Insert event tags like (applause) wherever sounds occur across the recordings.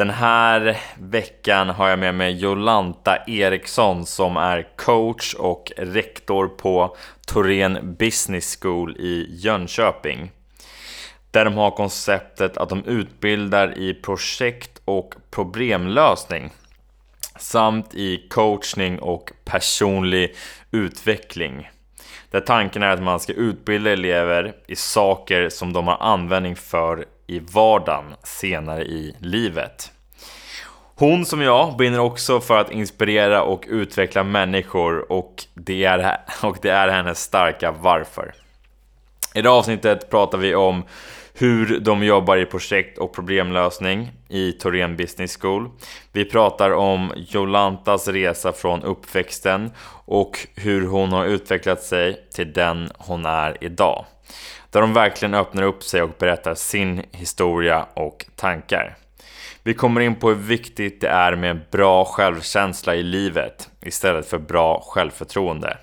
Den här veckan har jag med mig Jolanta Eriksson som är coach och rektor på Torén Business School i Jönköping. Där de har konceptet att de utbildar i projekt och problemlösning samt i coachning och personlig utveckling. Där tanken är att man ska utbilda elever i saker som de har användning för i vardagen senare i livet. Hon som jag brinner också för att inspirera och utveckla människor och det är, (laughs) och det är hennes starka varför. I det här avsnittet pratar vi om hur de jobbar i projekt och problemlösning i Torén Business School. Vi pratar om Jolantas resa från uppväxten och hur hon har utvecklat sig till den hon är idag. Där de verkligen öppnar upp sig och berättar sin historia och tankar. Vi kommer in på hur viktigt det är med bra självkänsla i livet istället för bra självförtroende.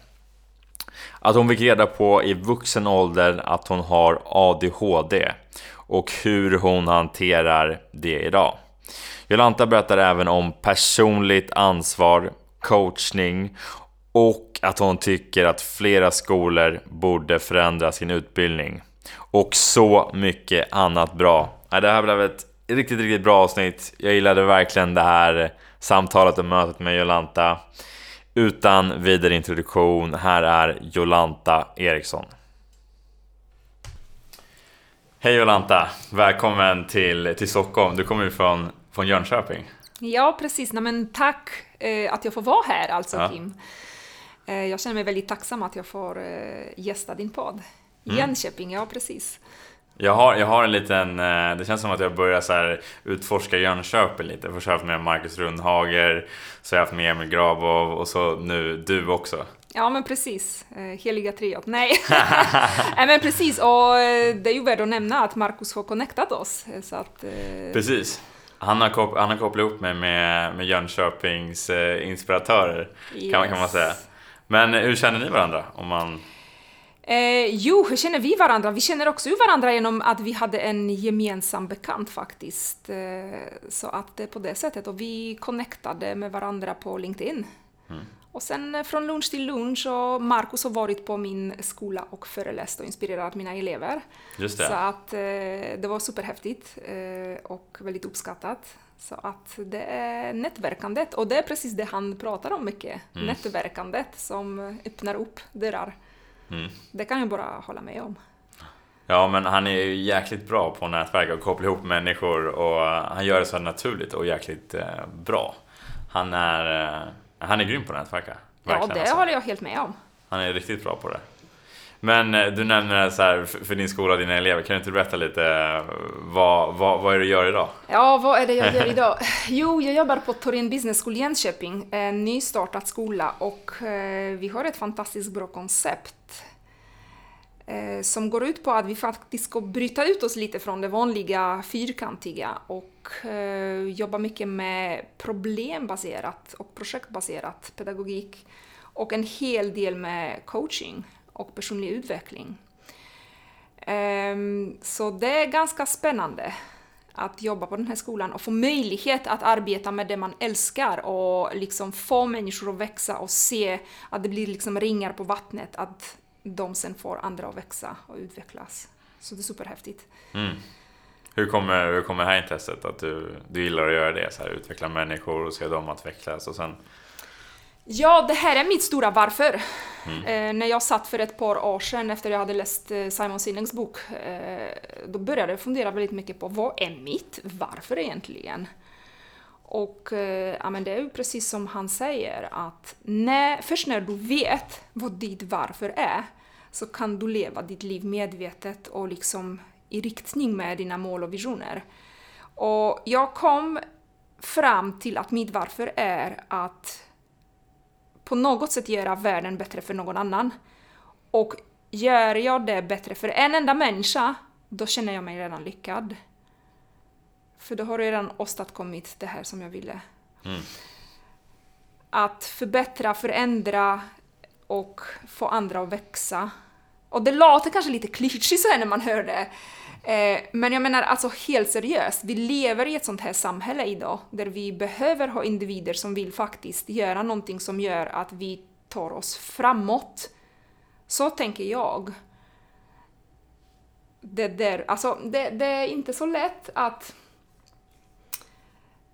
Att hon fick reda på i vuxen ålder att hon har ADHD och hur hon hanterar det idag. Jolanta berättar även om personligt ansvar, coachning och att hon tycker att flera skolor borde förändra sin utbildning. Och så mycket annat bra. Det här blev ett riktigt, riktigt bra avsnitt. Jag gillade verkligen det här samtalet och mötet med Jolanta. Utan vidare introduktion, här är Jolanta Eriksson. Hej Jolanta! Välkommen till, till Stockholm. Du kommer ju från, från Jönköping. Ja, precis. Nej, men tack eh, att jag får vara här alltså, ja. Kim. Eh, jag känner mig väldigt tacksam att jag får eh, gästa din podd. Mm. Jönköping, ja precis. Jag har, jag har en liten, eh, det känns som att jag börjar så här utforska Jönköping lite. Först har jag haft med Marcus Rundhager, så har jag haft med Emil Grabov och så nu du också. Ja men precis, heliga triot. Nej. (laughs) Nej men precis, och det är ju värt att nämna att Marcus har connectat oss. Så att, precis. Han har, kop han har kopplat ihop mig med, med Jönköpings inspiratörer, yes. kan, kan man säga. Men hur känner ni varandra? Om man Eh, jo, hur känner vi varandra? Vi känner också varandra genom att vi hade en gemensam bekant faktiskt. Eh, så att det är på det sättet. Och vi connectade med varandra på LinkedIn. Mm. Och sen eh, från lunch till lunch och Marcus har varit på min skola och föreläst och inspirerat mina elever. Just det. Så att eh, det var superhäftigt eh, och väldigt uppskattat. Så att det är nätverkandet och det är precis det han pratar om mycket. Mm. Nätverkandet som öppnar upp dörrar. Mm. Det kan jag bara hålla med om. Ja, men han är ju jäkligt bra på nätverk och koppla ihop människor och han gör det så naturligt och jäkligt eh, bra. Han är, eh, han är grym på att nätverka. Ja, det alltså. håller jag helt med om. Han är riktigt bra på det. Men eh, du nämner så här för din skola och dina elever, kan du inte berätta lite eh, vad, vad, vad är det du gör idag? Ja, vad är det jag gör idag? (laughs) Jo, jag jobbar på Torén Business School Jönköping, en nystartad skola och eh, vi har ett fantastiskt bra koncept som går ut på att vi faktiskt ska bryta ut oss lite från det vanliga fyrkantiga och jobba mycket med problembaserat och projektbaserat pedagogik och en hel del med coaching och personlig utveckling. Ehm, så det är ganska spännande att jobba på den här skolan och få möjlighet att arbeta med det man älskar och liksom få människor att växa och se att det blir liksom ringar på vattnet, att de sen får andra att växa och utvecklas. Så det är superhäftigt. Mm. Hur kommer, hur kommer det här intresset? Att du, du gillar att göra det? Så här, utveckla människor och se dem utvecklas och sen... Ja, det här är mitt stora varför. Mm. Eh, när jag satt för ett par år sedan efter jag hade läst eh, Simon Sinings bok, eh, då började jag fundera väldigt mycket på vad är mitt varför egentligen? Och eh, ja, men det är ju precis som han säger att när, först när du vet vad ditt varför är så kan du leva ditt liv medvetet och liksom i riktning med dina mål och visioner. Och jag kom fram till att mitt varför är att på något sätt göra världen bättre för någon annan. Och gör jag det bättre för en enda människa, då känner jag mig redan lyckad. För då har jag redan åstadkommit det här som jag ville. Mm. Att förbättra, förändra och få andra att växa. Och det låter kanske lite klyschigt så här när man hör det. Eh, men jag menar alltså helt seriöst, vi lever i ett sånt här samhälle idag där vi behöver ha individer som vill faktiskt göra någonting som gör att vi tar oss framåt. Så tänker jag. Det, där, alltså, det, det är inte så lätt att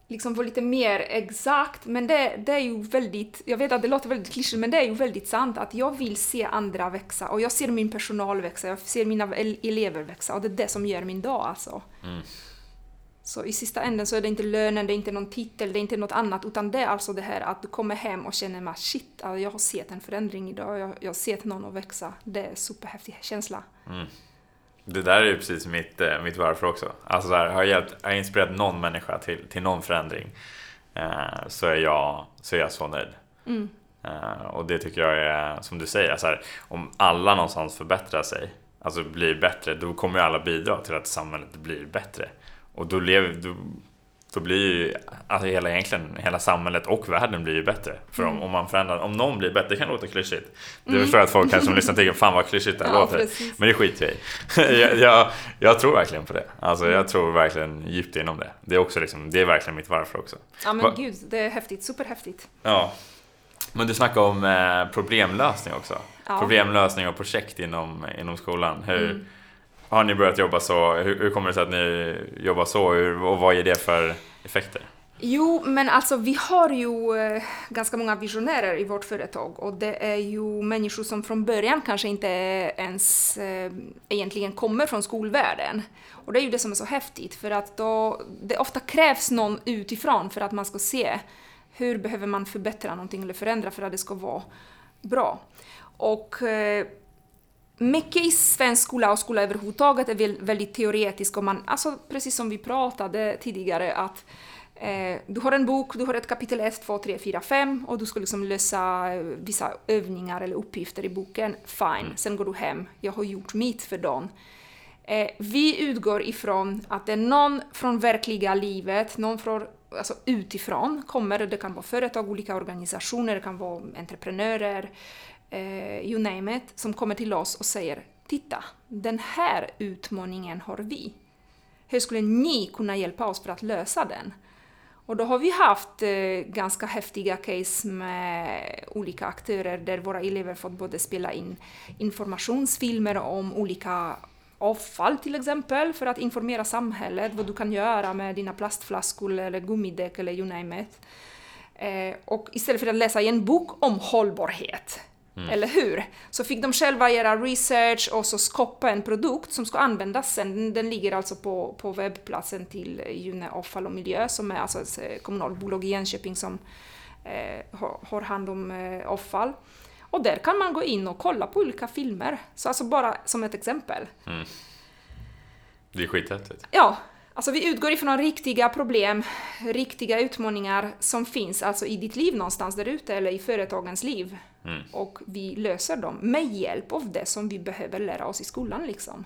liksom vara lite mer exakt, men det, det är ju väldigt, jag vet att det låter väldigt klyschigt, men det är ju väldigt sant att jag vill se andra växa och jag ser min personal växa, jag ser mina el- elever växa och det är det som gör min dag alltså. Mm. Så i sista änden så är det inte lönen, det är inte någon titel, det är inte något annat, utan det är alltså det här att du kommer hem och känner att shit, alltså jag har sett en förändring idag, jag, jag har sett någon att växa. Det är en superhäftig känsla. Mm. Det där är ju precis mitt, eh, mitt varför också. Alltså så här, har, jag hjälpt, har jag inspirerat någon människa till, till någon förändring eh, så, är jag, så är jag så nöjd. Mm. Eh, och det tycker jag är, som du säger, så här, om alla någonstans förbättrar sig, alltså blir bättre, då kommer ju alla bidra till att samhället blir bättre. Och då, lever, då, då blir ju alltså hela, egentligen, hela samhället och världen blir ju bättre. För om, Mm. om man förändrar, om någon blir bättre, det kan låta klyschigt. Det Mm. förstår jag att folk kanske som lyssnar tänker, fan vad klyschigt det här Ja, låter. precis. Men det skiter jag i. (laughs) jag, jag, jag tror verkligen på det. Alltså Mm. jag tror verkligen djupt inom det. Det är också liksom, det är verkligen mitt varför också. Ja men Va- gud, det är häftigt, superhäftigt. Ja. Men du snackade om eh, problemlösning också. Ja. Problemlösning och projekt inom, inom skolan. Hur, Mm. Har ni börjat jobba så? Hur, hur kommer det sig att ni jobbar så? Hur, och vad ger det för effekter? Jo, men alltså vi har ju eh, ganska många visionärer i vårt företag och det är ju människor som från början kanske inte ens eh, egentligen kommer från skolvärlden. Och det är ju det som är så häftigt för att då, det ofta krävs någon utifrån för att man ska se hur behöver man förbättra någonting eller förändra för att det ska vara bra. Och eh, mycket i svensk skola och skola överhuvudtaget är väl väldigt teoretisk och man, alltså precis som vi pratade tidigare att eh, du har en bok, du har ett kapitel 1, 2, 3, 4, 5 och du ska liksom lösa eh, vissa övningar eller uppgifter i boken. Fine, sen går du hem, jag har gjort mitt för dagen. Eh, vi utgår ifrån att det är någon från verkliga livet, någon från, alltså utifrån kommer, det kan vara företag, olika organisationer, det kan vara entreprenörer, eh, you name it, som kommer till oss och säger Titta, den här utmaningen har vi. Hur skulle ni kunna hjälpa oss för att lösa den? Och då har vi haft eh, ganska häftiga case med olika aktörer där våra elever fått både spela in informationsfilmer om olika avfall till exempel för att informera samhället vad du kan göra med dina plastflaskor eller gummidäck eller you name it. Eh, och istället för att läsa i en bok om hållbarhet, eller hur? Så fick de själva göra research och så skapa en produkt som ska användas sen. Den, ligger alltså på, på webbplatsen till June Avfall och Miljö som är alltså ett eh, kommunalt bolag i Jönköping som eh, har, hand om eh, avfall. Och där kan man gå in och kolla på olika filmer. Så alltså bara som ett exempel. Det är skithäftigt. Ja, alltså vi utgår ifrån riktiga problem, riktiga utmaningar som finns alltså i ditt liv någonstans där ute eller i företagens liv. Mm. Och vi löser dem med hjälp av det som vi behöver lära oss i skolan liksom.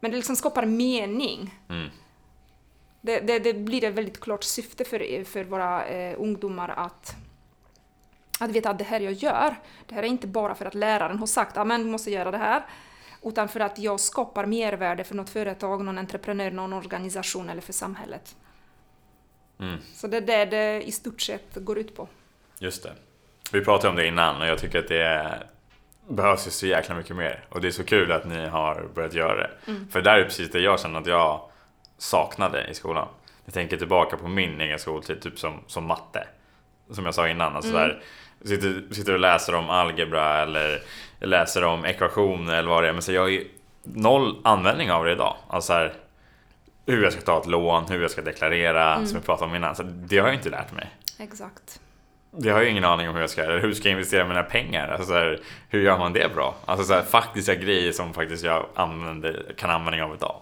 Men det liksom skapar mening. Mm. Det, det, det blir ett väldigt klart syfte för, för våra eh, ungdomar att, att veta att det här jag gör, det här är inte bara för att läraren har sagt att du måste göra det här, utan för att jag skapar mervärde för något företag, någon entreprenör, någon organisation eller för samhället. Mm. Så det är det det i stort sett går ut på. Just det. Vi pratade om det innan och jag tycker att det behövs ju så jäkla mycket mer. Och det är så kul att ni har börjat göra det. För det där är precis det jag känner att jag saknade i skolan. Jag tänker tillbaka på min egen skoltid, typ som, som matte. Som jag sa innan. Alltså där, sitter, sitter och läser om algebra eller läser om ekvationer eller vad det är. Men så jag har ju noll användning av det idag. Alltså här, hur jag ska ta ett lån, hur jag ska deklarera, som vi pratade om innan. Så det har jag inte lärt mig. Exakt. Jag har ju ingen aning om hur jag ska, eller hur ska jag investera mina pengar? Alltså så här, hur gör man det bra? Alltså så här, faktiska grejer som faktiskt jag använder, kan använda av idag.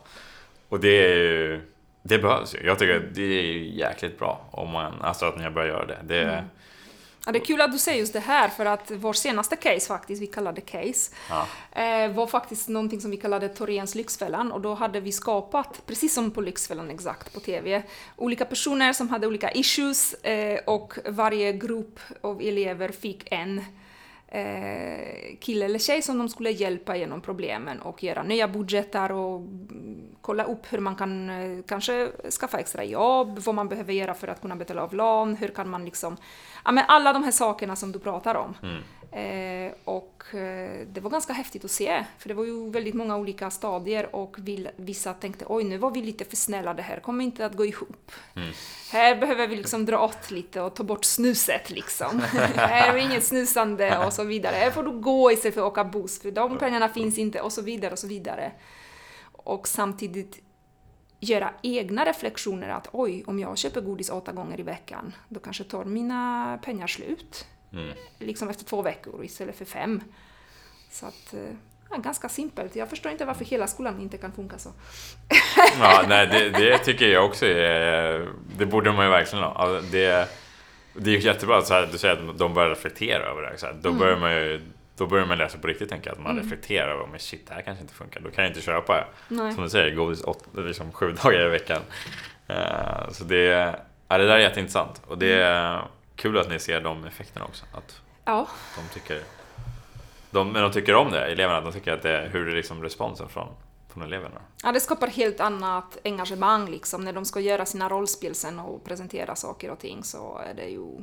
Och det är ju Det behövs ju. Jag tycker att det är jäkligt bra om man, alltså att ni har börjat göra det. det Mm. Ja, det är kul att du säger just det här, för att vår senaste case faktiskt, vi kallade case, Ja. eh, var faktiskt någonting som vi kallade Torens Lyxfällan och då hade vi skapat, precis som på Lyxfällan exakt på TV, olika personer som hade olika issues eh, och varje grupp av elever fick en eh, kille eller tjej som de skulle hjälpa genom problemen och göra nya budgetar och mm, kolla upp hur man kan eh, kanske skaffa extra jobb, vad man behöver göra för att kunna betala av lån, hur kan man liksom... Ja men alla de här sakerna som du pratar om. Mm. Eh, och eh, det var ganska häftigt att se, för det var ju väldigt många olika stadier och vill, vissa tänkte oj nu var vi lite för snälla, det här kommer inte att gå ihop. Här behöver vi liksom dra åt lite och ta bort snuset liksom. här är inget snusande och så vidare. Här får du gå istället för att åka buss, för de pengarna finns inte och så vidare och så vidare. Och samtidigt göra egna reflektioner att oj, om jag köper godis åtta gånger i veckan, då kanske tar mina pengar slut. Liksom efter två veckor istället för fem. Så att, eh, ja, ganska simpelt. Jag förstår inte varför hela skolan inte kan funka så. (laughs) Ja, nej, det, det tycker jag också är... Det borde man ju verkligen ha. Alltså, det, det är ju jättebra att så här, du säger att de börjar reflektera över det. Så här, då, börjar man ju, då börjar man läsa på riktigt, tänka att man reflekterar över men shit, det här kanske inte funkar. Då kan jag inte köpa, Nej. som du säger, godis åt, liksom, sju dagar i veckan. Eh, så det, ja, det där är jätteintressant. Och det är kul att ni ser de effekterna också. Att Ja, de tycker, de, men de tycker om det, eleverna. De tycker att det hur är liksom responsen från, från eleverna. Ja, det skapar helt annat engagemang liksom. När de ska göra sina rollspel sen och presentera saker och ting så är det ju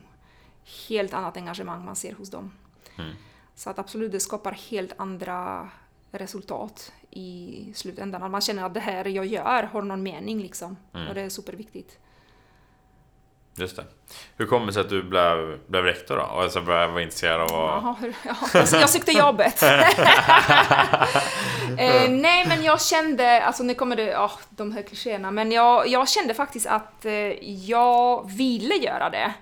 helt annat engagemang man ser hos dem. Mm. Så att absolut, det skapar helt andra resultat i slutändan. Man känner att det här jag gör har någon mening liksom. Mm. Och det är superviktigt. Just det. Hur kommer det sig att du blev, blev rektor då? Och alltså började vara intresserad av att... Hur, ja, jag sökte jobbet. (laughs) eh, nej, men jag kände, alltså nu kommer det, ja, de här klichéerna, men jag, jag kände faktiskt att eh, jag ville göra det.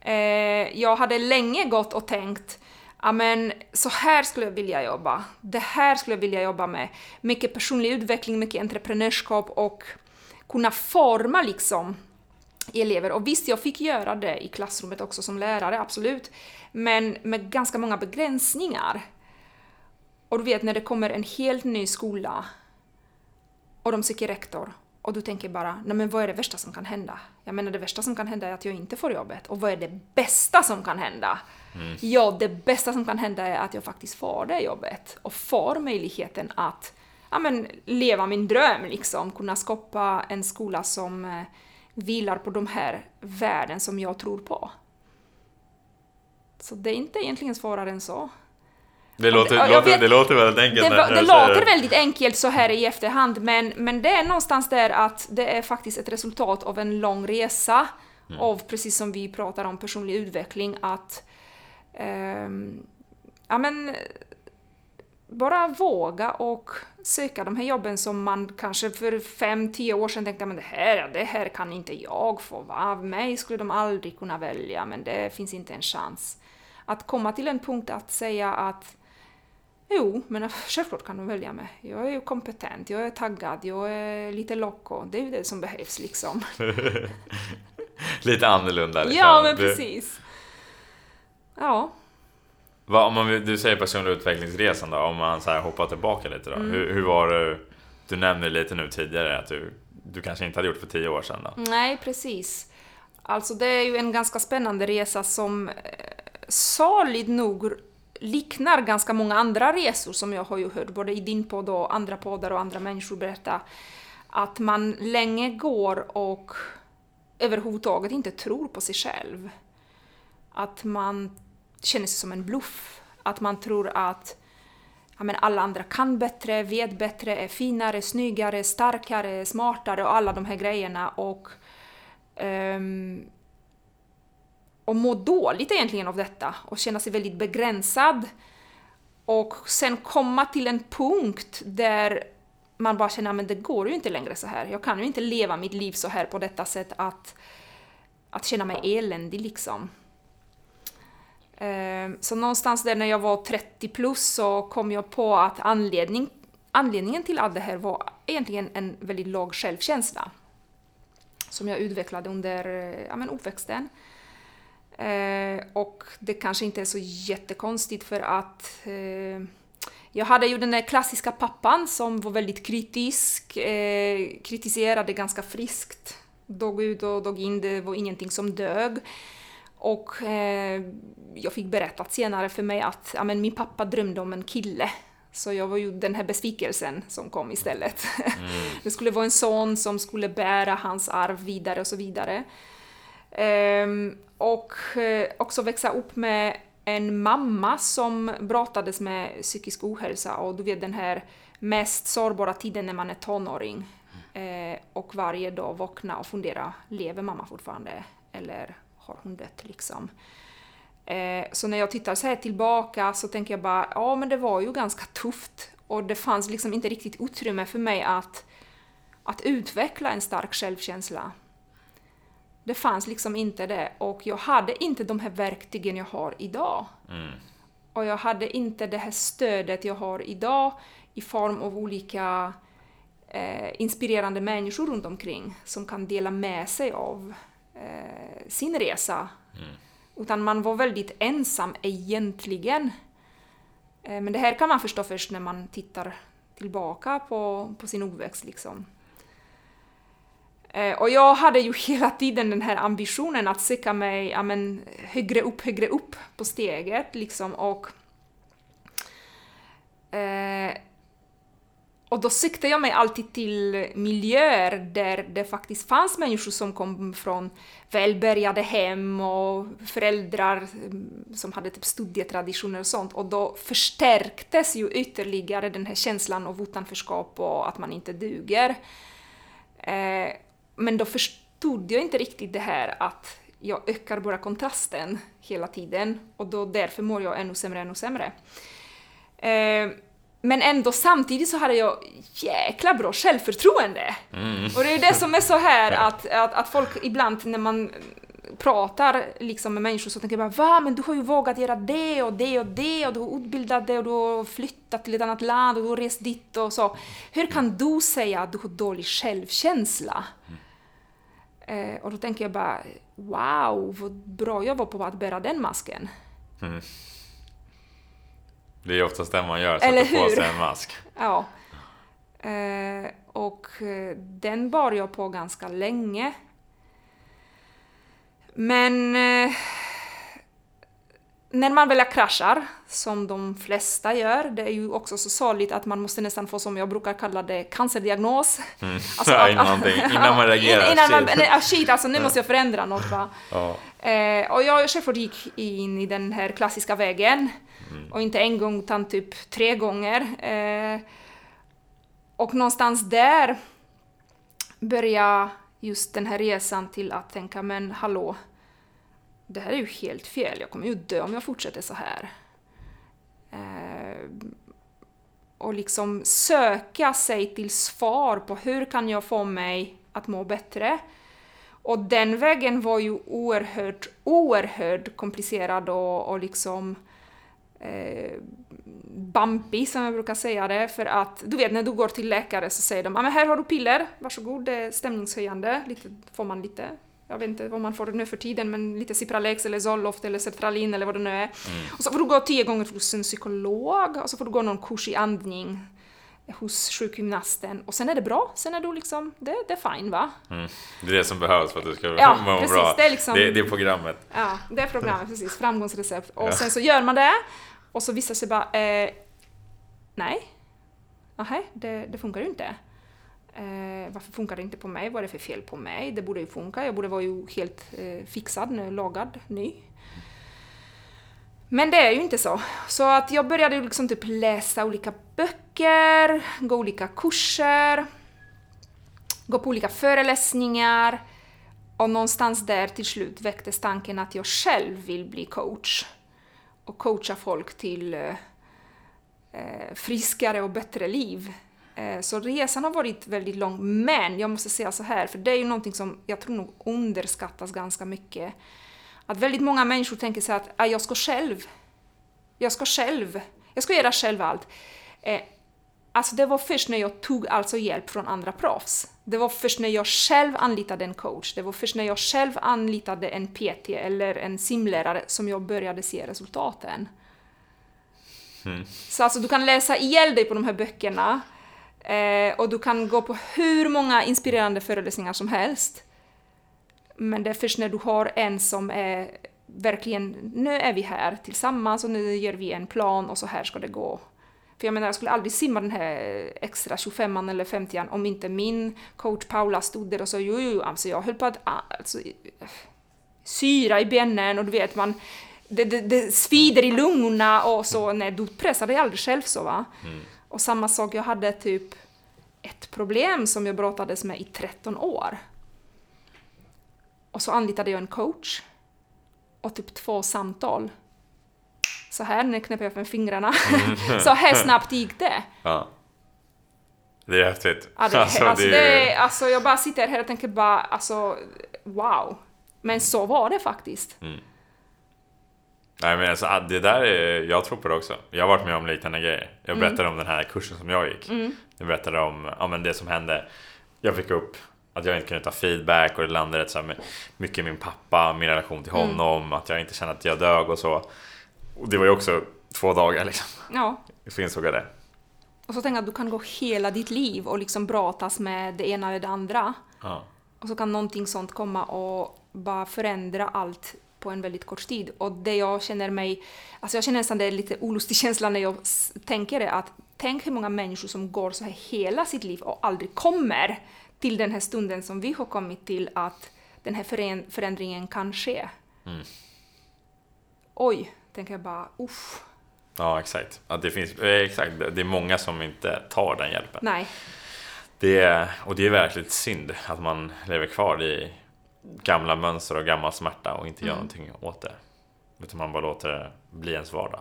Eh, jag hade länge gått och tänkt, ja men så här skulle jag vilja jobba. Det här skulle jag vilja jobba med. Mycket personlig utveckling, mycket entreprenörskap och kunna forma liksom elever. Och visst, jag fick göra det i klassrummet också som lärare, absolut. Men med ganska många begränsningar. Och du vet när det kommer en helt ny skola och de söker rektor och du tänker bara, nej men vad är det värsta som kan hända? Jag menar det värsta som kan hända är att jag inte får jobbet. Och vad är det bästa som kan hända? Ja, det bästa som kan hända är att jag faktiskt får det jobbet och får möjligheten att ja, men, leva min dröm, liksom. Kunna skapa en skola som eh, vilar på de här värden som jag tror på. Så det är inte egentligen svårare än så. Det låter, jag låter, vet- det låter väldigt enkelt. Det, det säger låter väldigt enkelt så här i efterhand, men, men det är någonstans där att det är faktiskt ett resultat av en lång resa av, precis som vi pratar om, personlig utveckling, att ehm, ja, men, bara våga och söka de här jobben som man kanske för fem, tio år sedan tänkte men det här, det här kan inte jag få, va? mig skulle de aldrig kunna välja, men det finns inte en chans. Att komma till en punkt att säga att Jo, men självklart kan de välja mig. Jag är ju kompetent, jag är taggad, jag är lite loco. Det är ju det som behövs liksom. (laughs) Lite annorlunda. Liksom. Ja, men precis. Ja. Vad, om man, du säger personlig utvecklingsresan då, om man så här hoppar tillbaka lite då. Mm. Hur, hur var det, du nämnde lite nu tidigare att du, du kanske inte hade gjort för tio år sedan då. Nej, precis. Alltså det är ju en ganska spännande resa som eh, saligt nog liknar ganska många andra resor som jag har ju hört, både i din podd och andra poddar och andra människor berätta. Att man länge går och överhuvudtaget inte tror på sig själv. Att man känner sig som en bluff. Att man tror att ja, men alla andra kan bättre, vet bättre, är finare, snyggare, starkare, smartare och alla de här grejerna. Och, um, och må dåligt egentligen av detta och känna sig väldigt begränsad. Och sen komma till en punkt där man bara känner att det går ju inte längre så här. Jag kan ju inte leva mitt liv så här på detta sätt att, att känna mig eländig liksom. Ehm, så någonstans där när jag var 30 plus så kom jag på att anledning, anledningen till allt det här var egentligen en väldigt låg självkänsla. som jag utvecklade under ja, men uppväxten. Eh, och det kanske inte är så jättekonstigt för att eh, jag hade ju den där klassiska pappan som var väldigt kritisk, eh, kritiserade ganska friskt. Dag ut och dag in, det var ingenting som dög. Och eh, jag fick berättat senare för mig att ja, men min pappa drömde om en kille. Så jag var ju den här besvikelsen som kom istället. Mm. (laughs) det skulle vara en son som skulle bära hans arv vidare och så vidare. Um, och eh, också växa upp med en mamma som brottades med psykisk ohälsa och du vet den här mest sårbara tiden när man är tonåring. Mm. Eh, och varje dag vakna och fundera, lever mamma fortfarande? Eller har hon dött liksom? Eh, så när jag tittar så här tillbaka så tänker jag bara, ja men det var ju ganska tufft och det fanns liksom inte riktigt utrymme för mig att, att utveckla en stark självkänsla. Det fanns liksom inte det och jag hade inte de här verktygen jag har idag. Mm. Och jag hade inte det här stödet jag har idag i form av olika eh, inspirerande människor runt omkring som kan dela med sig av eh, sin resa. Mm. Utan man var väldigt ensam egentligen. Eh, men det här kan man förstå först när man tittar tillbaka på, på sin uppväxt. Liksom. Eh, och jag hade ju (laughs) hela tiden den här ambitionen att söka mig ja, men, högre upp, högre upp på steget. Liksom, och, eh, och då siktade jag mig alltid till miljöer där det faktiskt fanns människor som kom från välbärgade hem och föräldrar mm, som hade typ studietraditioner och sånt. Och då förstärktes ju ytterligare den här känslan av utanförskap och att man inte duger. Eh, men då förstod jag inte riktigt det här att jag ökar bara kontrasten hela tiden och då därför mår jag ännu sämre, ännu sämre. Eh, men ändå samtidigt så hade jag jäkla bra självförtroende. Mm. Och det är det som är så här att, att, att folk ibland när man pratar liksom med människor så tänker jag bara va, men du har ju vågat göra det och det och det och du har utbildat dig och du har flyttat till ett annat land och du har rest dit och så. Hur kan du säga att du har dålig självkänsla? Mm. Eh, och då tänker jag bara, wow, vad bra jag var på att bära den masken. Mm. Det är oftast det man gör, sätter på sig en mask. (laughs) Ja. Eh, och eh, den bar jag på ganska länge. Men eh, när man väl kraschar, som de flesta gör, det är ju också så sorgligt att man måste nästan få, som jag brukar kalla det, cancerdiagnos. Mm. Alltså, ja, (laughs) innan, innan, man (laughs) reagerar. Innan man, nej, ah, shit, alltså nu måste jag förändra något va. Ja. Eh, och jag självklart gick in i den här klassiska vägen. Mm. Och inte en gång utan typ tre gånger. Eh, och någonstans där började just den här resan till att tänka, men hallå, det här är ju helt fel, jag kommer ju dö om jag fortsätter så här. Eh, och liksom söka sig till svar på hur kan jag få mig att må bättre? Och den vägen var ju oerhört, oerhört komplicerad och, och liksom eh, bumpy som jag brukar säga det, för att du vet när du går till läkare så säger de ah, men här har du piller, varsågod, det är stämningshöjande, lite, får man lite jag vet inte vad man får nu för tiden, men lite Cipralex eller Zoloft eller Sertralin eller vad det nu är. Mm. Och så får du gå tio gånger hos en psykolog och så får du gå någon kurs i andning hos sjukgymnasten och sen är det bra, sen är du liksom, det, det är fine va? Mm. Det är det som behövs för att du ska ja, (laughs) må precis, bra. Det är, liksom, det, det, är programmet. Ja, det är programmet, precis. Framgångsrecept. Och ja. sen så gör man det och så visar sig bara, eh, nej, nej, det, det funkar ju inte. Eh, varför funkar det inte på mig? Vad är det för fel på mig? Det borde ju funka. Jag borde vara ju helt eh, fixad, nu, lagad, ny. Men det är ju inte så. Så att jag började liksom typ läsa olika böcker, gå olika kurser, gå på olika föreläsningar och någonstans där till slut väcktes tanken att jag själv vill bli coach och coacha folk till eh, eh friskare och bättre liv. Eh, så resan har varit väldigt lång, men jag måste säga så här, för det är ju någonting som jag tror nog underskattas ganska mycket. Att väldigt många människor tänker sig att ah, jag ska själv. Jag ska själv. Jag ska göra själv allt. Eh, alltså det var först när jag tog alltså hjälp från andra proffs. Det var först när jag själv anlitade en coach, det var först när jag själv anlitade en PT eller en simlärare som jag började se resultaten. Mm. Så alltså du kan läsa ihjäl dig på de här böckerna eh, och du kan gå på hur många inspirerande föreläsningar som helst. Men det är först när du har en som är verkligen, nu är vi här tillsammans och nu gör vi en plan och så här ska det gå. För jag menar, jag skulle aldrig simma den här extra 25an eller 50an om inte min coach Paula stod där och sa jo, jo, alltså jag höll på att alltså, syra i benen och du vet, man det, det, det svider i lungorna och så. Nej, du pressar dig aldrig själv så va. Mm. Och samma sak, jag hade typ ett problem som jag brottades med i 13 år. Och så anlitade jag en coach och typ två samtal. Så här, nu knäpper jag med fingrarna. (laughs) så här snabbt gick det. Ja. Det är häftigt. Ja, det, alltså, alltså, det alltså, jag bara sitter här och tänker bara, alltså, wow. Men så var det faktiskt. Nej men alltså det där är, jag tror på det också. Jag har varit med om liknande grejer. Jag Mm. berättade om den här kursen som jag gick. Jag berättade om ja, men det som hände. Jag fick upp att jag inte kunde ta feedback och det landade rätt så här mycket i min pappa, min relation till Mm. honom, att jag inte kände att jag dög och så. Och det var ju också två dagar liksom. Ja. Så insåg jag det. Och så tänker jag att du kan gå hela ditt liv och liksom brottas med det ena eller det andra. Ja. Och så kan någonting sånt komma och bara förändra allt på en väldigt kort tid. Och det jag känner mig... Alltså jag känner nästan det är lite olustig (laughs) känsla när jag tänker det att tänk hur många människor som går så här hela sitt liv och aldrig kommer till den här stunden som vi har kommit till att den här föränd- förändringen kan ske. Oj, tänker jag bara, uff, Ja exakt. Ja, det, finns, eh, exakt. Det är många som inte tar den hjälpen. nej. Det är, och det är verkligen synd att man lever kvar i gamla mönster och gammal smärta och inte gör någonting åt det. Utan man bara låter det bli ens vardag.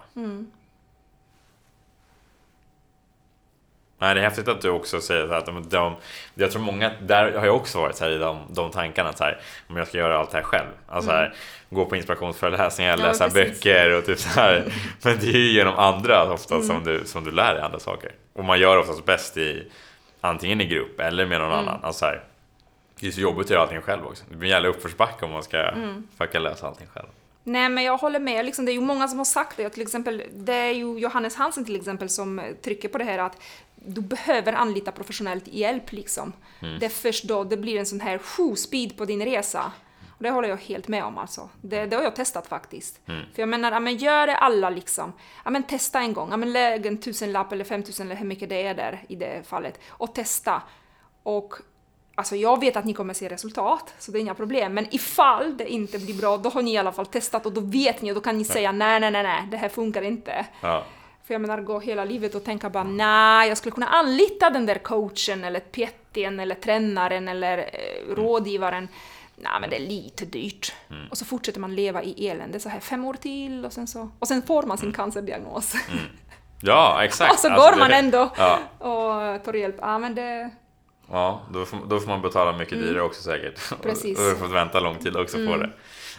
Nej, det är häftigt att du också säger att de, de, jag tror många, där har jag också varit så här i de, de tankarna så här, om jag ska göra allt det här själv. Alltså här, gå på inspirationsföreläsningar, Ja, läsa precis. böcker och typ så här. Men det är ju genom andra ofta som, du, som du lär dig andra saker. Och man gör oftast bäst i antingen i grupp eller med någon annan. Alltså här, det är så jobbigt att göra allting själv också. Det blir en jävla uppförsbacke om man ska försöka lösa allting själv. Nej, men jag håller med. Liksom, det är ju många som har sagt det. Till exempel, det är ju Johannes Hansen till exempel som trycker på det här att du behöver anlita professionellt hjälp. Liksom. Det är först då det blir en sån här speed på din resa. Och det håller jag helt med om alltså. Det, det har jag testat faktiskt. För jag menar, ja, men gör det alla liksom. Ja, men testa en gång. Ja, men lägg en tusenlapp eller femtusen eller hur mycket det är där i det fallet. Och testa. Och Alltså jag vet att ni kommer se resultat, så det är inga problem. Men ifall det inte blir bra, då har ni i alla fall testat och då vet ni och då kan ni säga nej, nej, nej, nej, det här funkar inte. Ja. För jag menar, gå hela livet och tänka bara nej, jag skulle kunna anlita den där coachen eller PTn eller tränaren eller eh, rådgivaren. Nej, men det är lite dyrt. Och så fortsätter man leva i elände så här fem år till och sen så... Och sen får man sin cancerdiagnos. ja, exakt. (laughs) och så Alltså, går man ändå Ja. och tar hjälp. Ja, men det... Ja, då får, då får man betala mycket dyrare också säkert. (laughs) Precis. Och du får vänta lång tid också på det.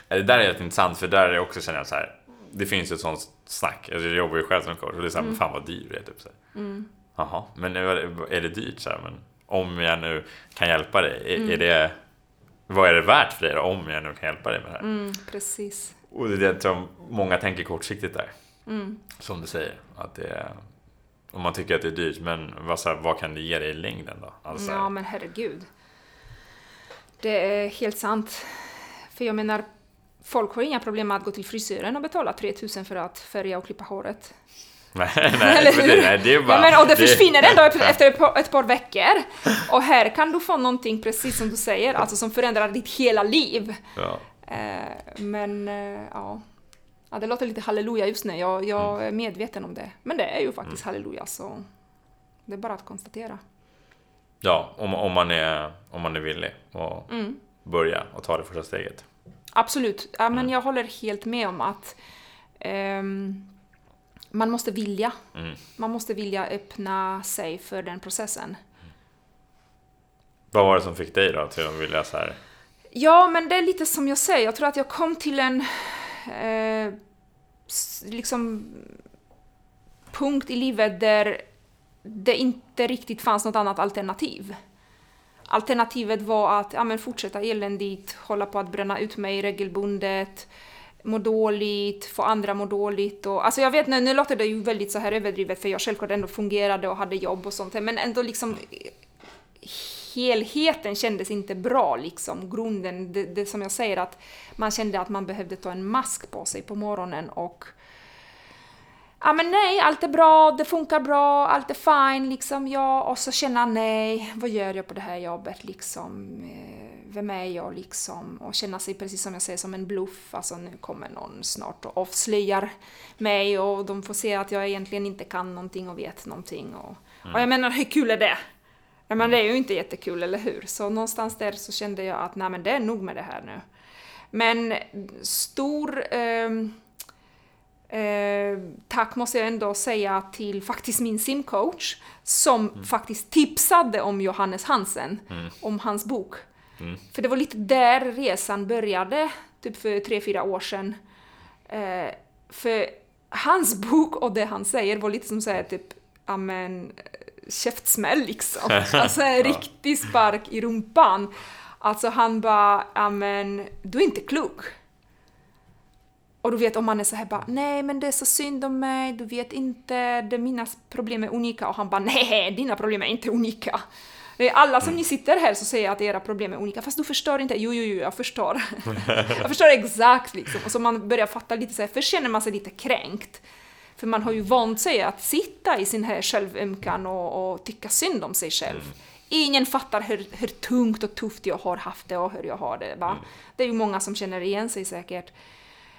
Eh, Det där är intressant för där är också känner jag så här. Det finns ju ett sånt snack. Alltså, Jag jobbar ju själv som coach och det är såhär, men fan vad dyr det är. Typ, så här. Jaha, men är det- dyrt? Så här, men om jag nu kan hjälpa dig, är, är det... Vad är det värt för dig då, om jag nu kan hjälpa dig med det här? Mm, precis. Och det är det som många tänker kortsiktigt där. Som du säger. Att det är, om man tycker att det är dyrt, men vad, så här, vad kan det ge dig i längden då? Alltså, Ja, men herregud. Det är helt sant. För jag menar, folk har inga problem med att gå till frisören och betala 3000 för att färga och klippa håret. (laughs) Nej, nej, det, nej, det är bara... ja, men, och det, det- försvinner ändå efter- (laughs) efter ett par, ett par veckor. Och här kan du få någonting, precis som du säger, alltså som förändrar ditt hela liv. Ja. Eh, men eh, ja. Ja, det låter lite halleluja just nu. Jag, jag är medveten om det. Men det är ju faktiskt halleluja, så det är bara att konstatera. Ja, om, om, man är, om man är villig att Mm. börja och ta det första steget. Absolut. Ja, men jag håller helt med om att ehm, man måste vilja. Mm. Man måste vilja öppna sig för den processen. Vad var det som fick dig då till att vilja så här? Ja, men det är lite som jag säger. Jag tror att jag kom till en eh, liksom punkt i livet där det inte riktigt fanns något annat alternativ. alternativet var att ja, men fortsätta eländigt, hålla på att bränna ut mig regelbundet, må dåligt, få andra må dåligt. Och, alltså jag vet, nu, nu låter det ju väldigt så här överdrivet för jag självklart ändå fungerade och hade jobb och sånt, men ändå liksom helheten kändes inte bra liksom. Grunden, det, det som jag säger att man kände att man behövde ta en mask på sig på morgonen och ja men nej, allt är bra, det funkar bra, allt är fine liksom, ja, och så känna nej, vad gör jag på det här jobbet liksom? Eh, vem är jag liksom? Och känna sig precis som jag säger som en bluff, alltså nu kommer någon snart och avslöjar mig och de får se att jag egentligen inte kan någonting och vet någonting och, mm. och jag menar hur kul är det? Men det är ju inte jättekul, eller hur? Så någonstans där så kände jag att nej men det är nog med det här nu. Men stor eh, Eh, tack måste jag ändå säga till faktiskt min simcoach som mm. faktiskt tipsade om Johannes Hansen, mm. om hans bok. Mm. För det var lite där resan började, typ för tre, fyra år sedan. Eh, för hans bok och det han säger var lite som säger typ, amen, käftsmäll liksom. (laughs) Alltså en riktig spark i rumpan. Alltså han bara, amen, du är inte klok. Och du vet om man är så här bara, nej men det är så synd om mig, du vet inte, det mina problem är unika. Och han bara, nej, dina problem är inte unika. Alla som ni sitter här så säger att era problem är unika, fast du förstår inte. Jo, jo, jo, jag förstår. (laughs) jag förstår exakt liksom. Och så man börjar fatta lite så här, för känner man sig lite kränkt. För man har ju vant sig att sitta i sin här självömkan och, och tycka synd om sig själv. Mm. Ingen fattar hur, hur tungt och tufft jag har haft det och hur jag har det. Va? Mm. Det är ju många som känner igen sig säkert.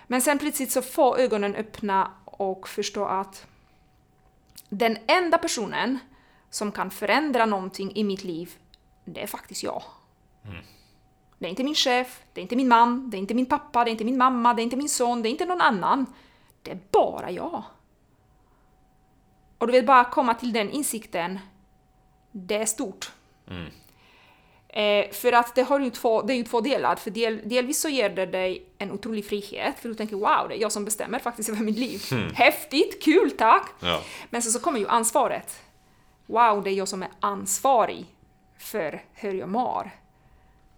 Men sen plötsligt så får ögonen öppna och förstå att den enda personen som kan förändra någonting i mitt liv, det är faktiskt jag. Mm. Det är inte min chef, det är inte min man, det är inte min pappa, det är inte min mamma, det är inte min son, det är inte någon annan. Det är bara jag. Och du vet, bara komma till den insikten, det är stort. Mm. Eh, för att det, har ju två, det är ju två delar, för del, delvis så ger det dig en otrolig frihet, för du tänker wow, det är jag som bestämmer faktiskt över mitt liv. (laughs) Mm. Häftigt, kul, tack! Ja. Men sen så kommer ju ansvaret. Wow, det är jag som är ansvarig för hur jag mår.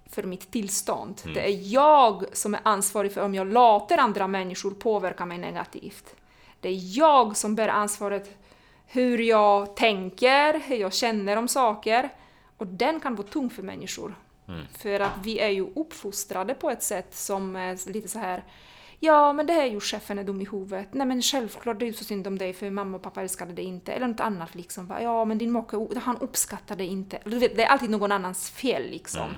För mitt tillstånd. Mm. Det är jag som är ansvarig för om jag låter andra människor påverka mig negativt. Det är jag som bär ansvaret hur jag tänker, hur jag känner om saker. Och den kan vara tung för människor. Mm. För att vi är ju uppfostrade på ett sätt som är lite så här Ja, men det är ju chefen är dum i huvudet. Nej, men självklart, det är ju så synd om dig för mamma och pappa älskade dig inte. Eller något annat liksom. Ja, men din make, han uppskattar dig inte. Det är alltid någon annans fel liksom. Mm.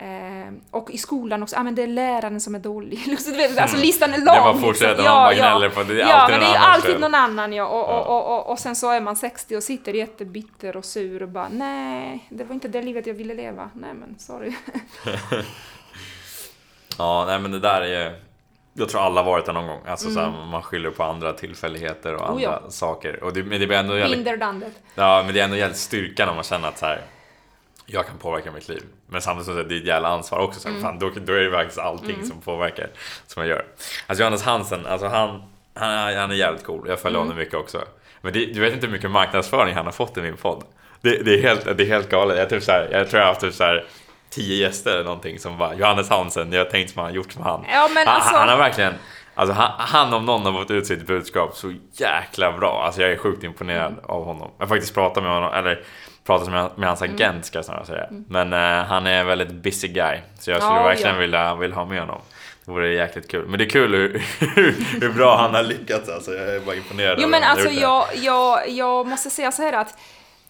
Eh, och i skolan också, ah, men det är läraren som är dålig. (laughs) alltså mm. listan är lång. Det var fortsätter, liksom. ja, ja, ja. på det. är ja, alltid men det är alltid fel. någon annan ja. Och, ja. Och, och, och, sen så är man 60 och sitter jättebitter och sur och bara nej, det var inte det livet jag ville leva. Nej men sorry. (laughs) ja, nej men det där är jag tror alla varit där någon gång. Alltså, mm. såhär, man skyller på andra tillfälligheter och andra oh, ja. saker. Och det, men det blir ändå jävligt, Ja, men det är ändå jävligt styrka när man känner att så här, jag kan påverka mitt liv. Men samtidigt så är det ett jävla ansvar också. Så mm. fan, då, då är det faktiskt allting mm. som påverkar som jag gör. Alltså Johannes Hansen, alltså han, han, han är jävligt cool. Jag följer mm. honom mycket också. Men det, du vet inte hur mycket marknadsföring han har fått i min podd. Det, det är, helt, det är helt galet. Jag, typ så här, jag tror jag har haft typ så här, tio gäster eller någonting som bara Johannes Hansen, jag har tänkt som han har gjort som han. Ja, men alltså... han, han har verkligen Alltså han, han om någon har fått ut sitt budskap så jäkla bra. Alltså jag är sjukt imponerad av honom. Jag har faktiskt pratat med honom, eller pratat med, med hans mm. agent ska jag snarare säga. Mm. Men uh, han är en väldigt busy guy. Så jag skulle ja, verkligen ja. vilja, vilja ha med honom. Det vore jäkligt kul. Men det är kul hur, (laughs) hur bra han har lyckats alltså. Jag är bara imponerad. Jo men alltså jag, jag, jag måste säga så här att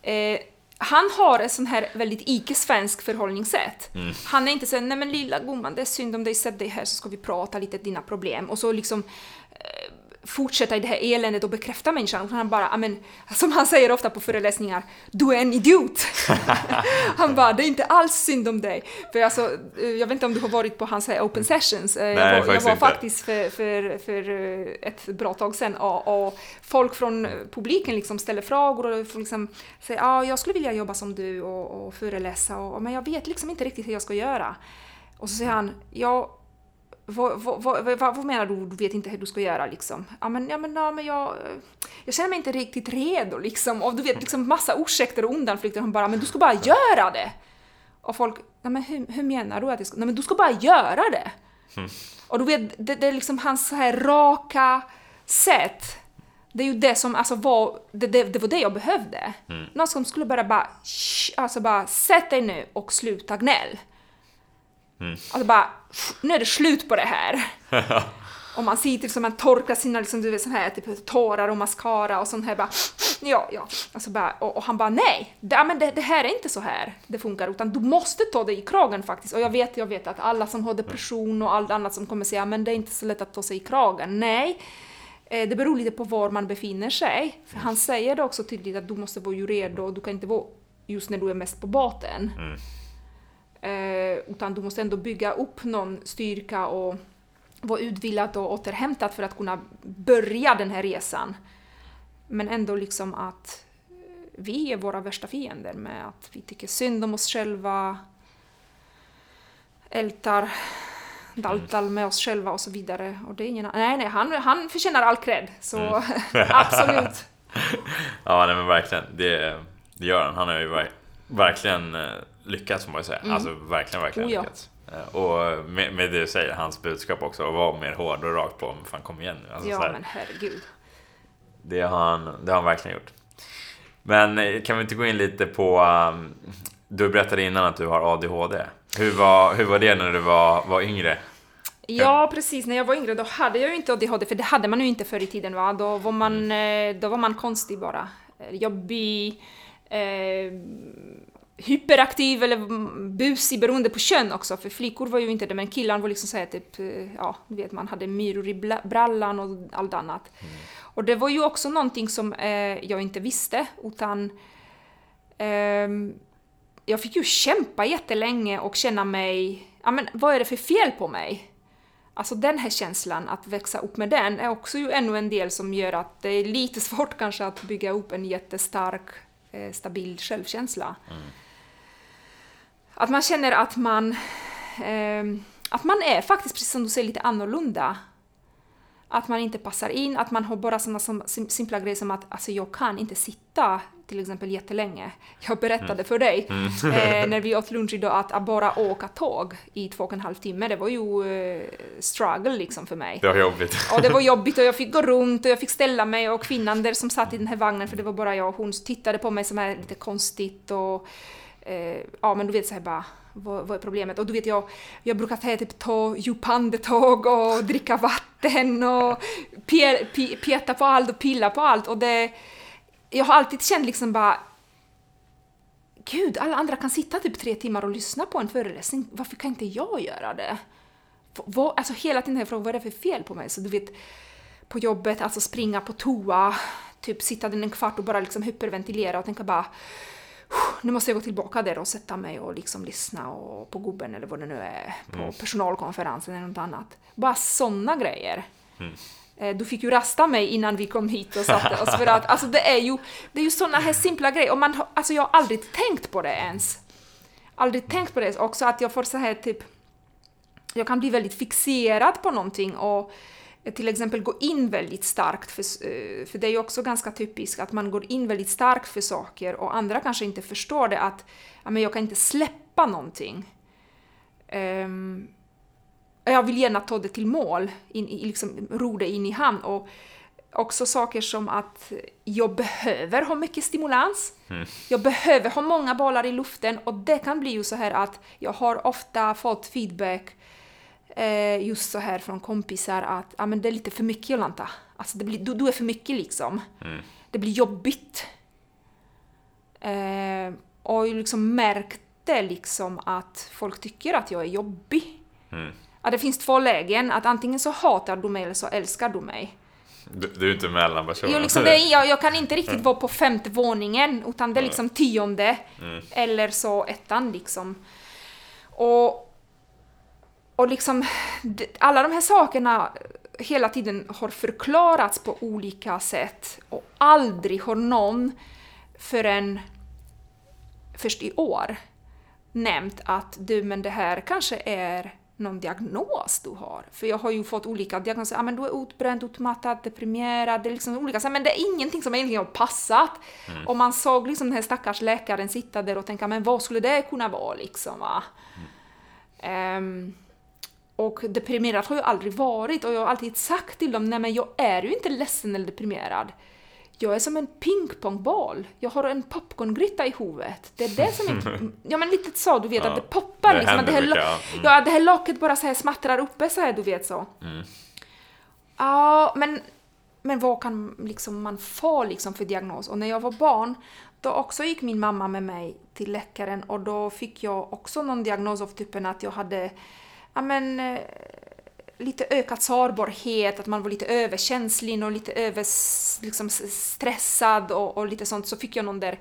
eh, han har ett sånt här väldigt icke-svensk förhållningssätt. Mm. Han är inte så nej men lilla gumman, det är synd om dig, sätt dig här så ska vi prata lite dina problem. Och så liksom eh, fortsätta i det här eländet och bekräfta människan. Och han bara, amen, som han säger ofta på föreläsningar, du är en idiot! (laughs) han bara, det är inte alls synd om dig. För alltså, eh, jag vet inte om du har varit på hans open sessions. Eh, Nej, jag var, jag var faktiskt för, för, för eh, ett bra tag sedan och, och folk från publiken liksom ställer frågor och liksom säger, ja, ah, jag skulle vilja jobba som du och, och föreläsa, och, men jag vet liksom inte riktigt hur jag ska göra. Och så säger han, ja, vad, vad, vad, vad, menar du? Du vet inte hur du ska göra liksom? Ja men, ja, men, ja, men jag, jag känner mig inte riktigt redo liksom. Och du vet liksom massa ursäkter och undanflykter. Han bara, men du ska bara göra det! Och folk, nej men hur, hur menar du att jag ska... Nej men du ska bara göra det! Och du vet, det, det är liksom hans så här raka sätt. Det är ju det som alltså var, det, det, det var det jag behövde. Någon som skulle bara bara, "Shh", alltså bara sätt dig nu och sluta gnäll. Alltså bara, nu är det slut på det här. (laughs) Och man ser till som man torkar sina liksom, du vet, sån här, typ, tårar och mascara och sånt här bara, ja, ja. Alltså bara, och, och han bara nej, det, men det, det här är inte så här det funkar, utan du måste ta dig i kragen faktiskt. Och jag vet, jag vet att alla som har depression och allt annat som kommer säga, men det är inte så lätt att ta sig i kragen. Nej, eh, det beror lite på var man befinner sig. För han säger det också tydligt att du måste vara ju redo, och du kan inte vara just när du är mest på båten. Eh, utan du måste ändå bygga upp någon styrka och vara utvilad och återhämtad för att kunna börja den här resan. Men ändå liksom att eh, vi är våra värsta fiender med att vi tycker synd om oss själva, ältar, daltar med oss själva och så vidare. Och det är ingen, nej, nej, han, han förtjänar all cred, så (laughs) absolut. (laughs) Ja, nej men verkligen. Det, det gör han. Han har ju ver- verkligen eh, lyckats får man ju säga. Alltså verkligen, verkligen Oh, ja. lyckats. Eh, Och med, med det du säger, hans budskap också, att vara mer hård och rakt på. Men fan kom igen nu. Alltså, så Ja, här, men herregud. det, har han, det har han verkligen gjort. Men eh, kan vi inte gå in lite på... Um, du berättade innan att du har ADHD. Hur var, hur var det när du var, var yngre? Ja, precis. När jag var yngre då hade jag ju inte ADHD, för det hade man ju inte förr i tiden. Va? Då, var man, eh, då var man konstig bara. Jobbig, eh, hyperaktiv eller mm, busig beroende på kön också, för flickor var ju inte det, men killar var liksom såhär typ, eh, ja, du vet man hade myror i brallan och allt annat. Och det var ju också någonting som eh, jag inte visste, utan ehm, jag fick ju kämpa jättelänge och känna mig, ja men vad är det för fel på mig? Alltså den här känslan, att växa upp med den, är också ju ännu en del som gör att det är lite (laughs) svårt kanske att bygga upp en jättestark, eh, stabil självkänsla. Att man känner att man, ehm, att man är faktiskt, precis som du säger, lite annorlunda. Att man inte passar in, att man har bara sådana som, simpla grejer som att alltså, jag kan inte sitta till exempel jättelänge. Jag berättade för dig eh, när vi åt lunch idag att, att bara åka tåg i två och en halv timme, det var ju eh, struggle liksom för mig. Det var jobbigt. Och det var jobbigt och jag fick gå runt och jag fick ställa mig och kvinnan där som satt i den här vagnen, för det var bara jag och hon, tittade på mig som är lite konstigt och eh, ja men du vet såhär bara vad, vad är problemet? Och du vet jag, jag brukar säga typ ta djupa andetag och dricka vatten och pe, pe, peta på allt och pilla på allt och det jag har alltid känt liksom bara Gud, alla andra kan sitta typ tre timmar och lyssna på en föreläsning, varför kan inte jag göra det? Vad, alltså hela tiden har jag frågat vad är det för fel på mig? Så du vet, på jobbet, alltså springa på toa, typ sitta den en kvart och bara liksom hyperventilera och tänka bara nu måste jag gå tillbaka där och sätta mig och liksom lyssna och på gubben eller vad det nu är, på personalkonferensen eller något annat. Bara sådana grejer. Eh, Du fick ju rasta mig innan vi kom hit och satte oss för att alltså det är ju, det är ju sådana här simpla grejer och man, alltså jag har aldrig tänkt på det ens. Aldrig tänkt på det också att jag får så här typ jag kan bli väldigt fixerad på någonting och till exempel gå in väldigt starkt, för, eh, för det är ju också ganska typiskt att man går in väldigt starkt för saker och andra kanske inte förstår det att ja, men jag kan inte släppa någonting. Ehm, jag vill gärna ta det till mål, in, i- liksom, ro det in i hamn. Och också saker som att jag behöver ha mycket stimulans. Jag behöver ha många bollar i luften och det kan bli ju så här att jag har ofta fått feedback eh, just så här från kompisar att ah, men det är lite för mycket Jolanta. Alltså det blir, du, du är för mycket liksom. Det blir jobbigt. Eh, och jag liksom märkte liksom att folk tycker att jag är jobbig. Att det finns två lägen, att antingen så hatar du mig eller så älskar du mig. Du, du är inte mellanpersonen. Jag, liksom, det jag, jag kan inte riktigt vara på femte våningen, utan det är liksom tionde. Eller så ettan liksom. Och, och liksom, alla de här sakerna hela tiden har förklarats på olika sätt och aldrig har någon förrän först i år nämnt att du, men det här kanske är någon diagnos du har. För jag har ju fått olika diagnoser. Ah, men du är utbränd, utmattad, deprimerad. Det är liksom olika. Men det är ingenting som egentligen har passat. Mm. Och man såg liksom den här stackars läkaren sitta där och tänka, men vad skulle det kunna vara liksom? Va? Mm. Um, och deprimerad har jag aldrig varit och jag har alltid sagt till dem, nej men jag är ju inte ledsen eller deprimerad. Jag är som en pingpongboll. Jag har en popcorngryta i huvudet. Det är det som är... (laughs) Ja men lite så, du vet, ja, att det poppar det liksom. Det, här, mycket, ja. Mm. ja, det här locket bara så här smattrar uppe så här, du vet så. Mm. Ja, men, men vad kan liksom man få liksom för diagnos? Och när jag var barn, då också gick min mamma med mig till läkaren och då fick jag också någon diagnos av typen att jag hade ja, men, eh, lite ökad sårbarhet, att man var lite överkänslig och lite över, liksom, stressad och, och lite sånt, så fick jag någon där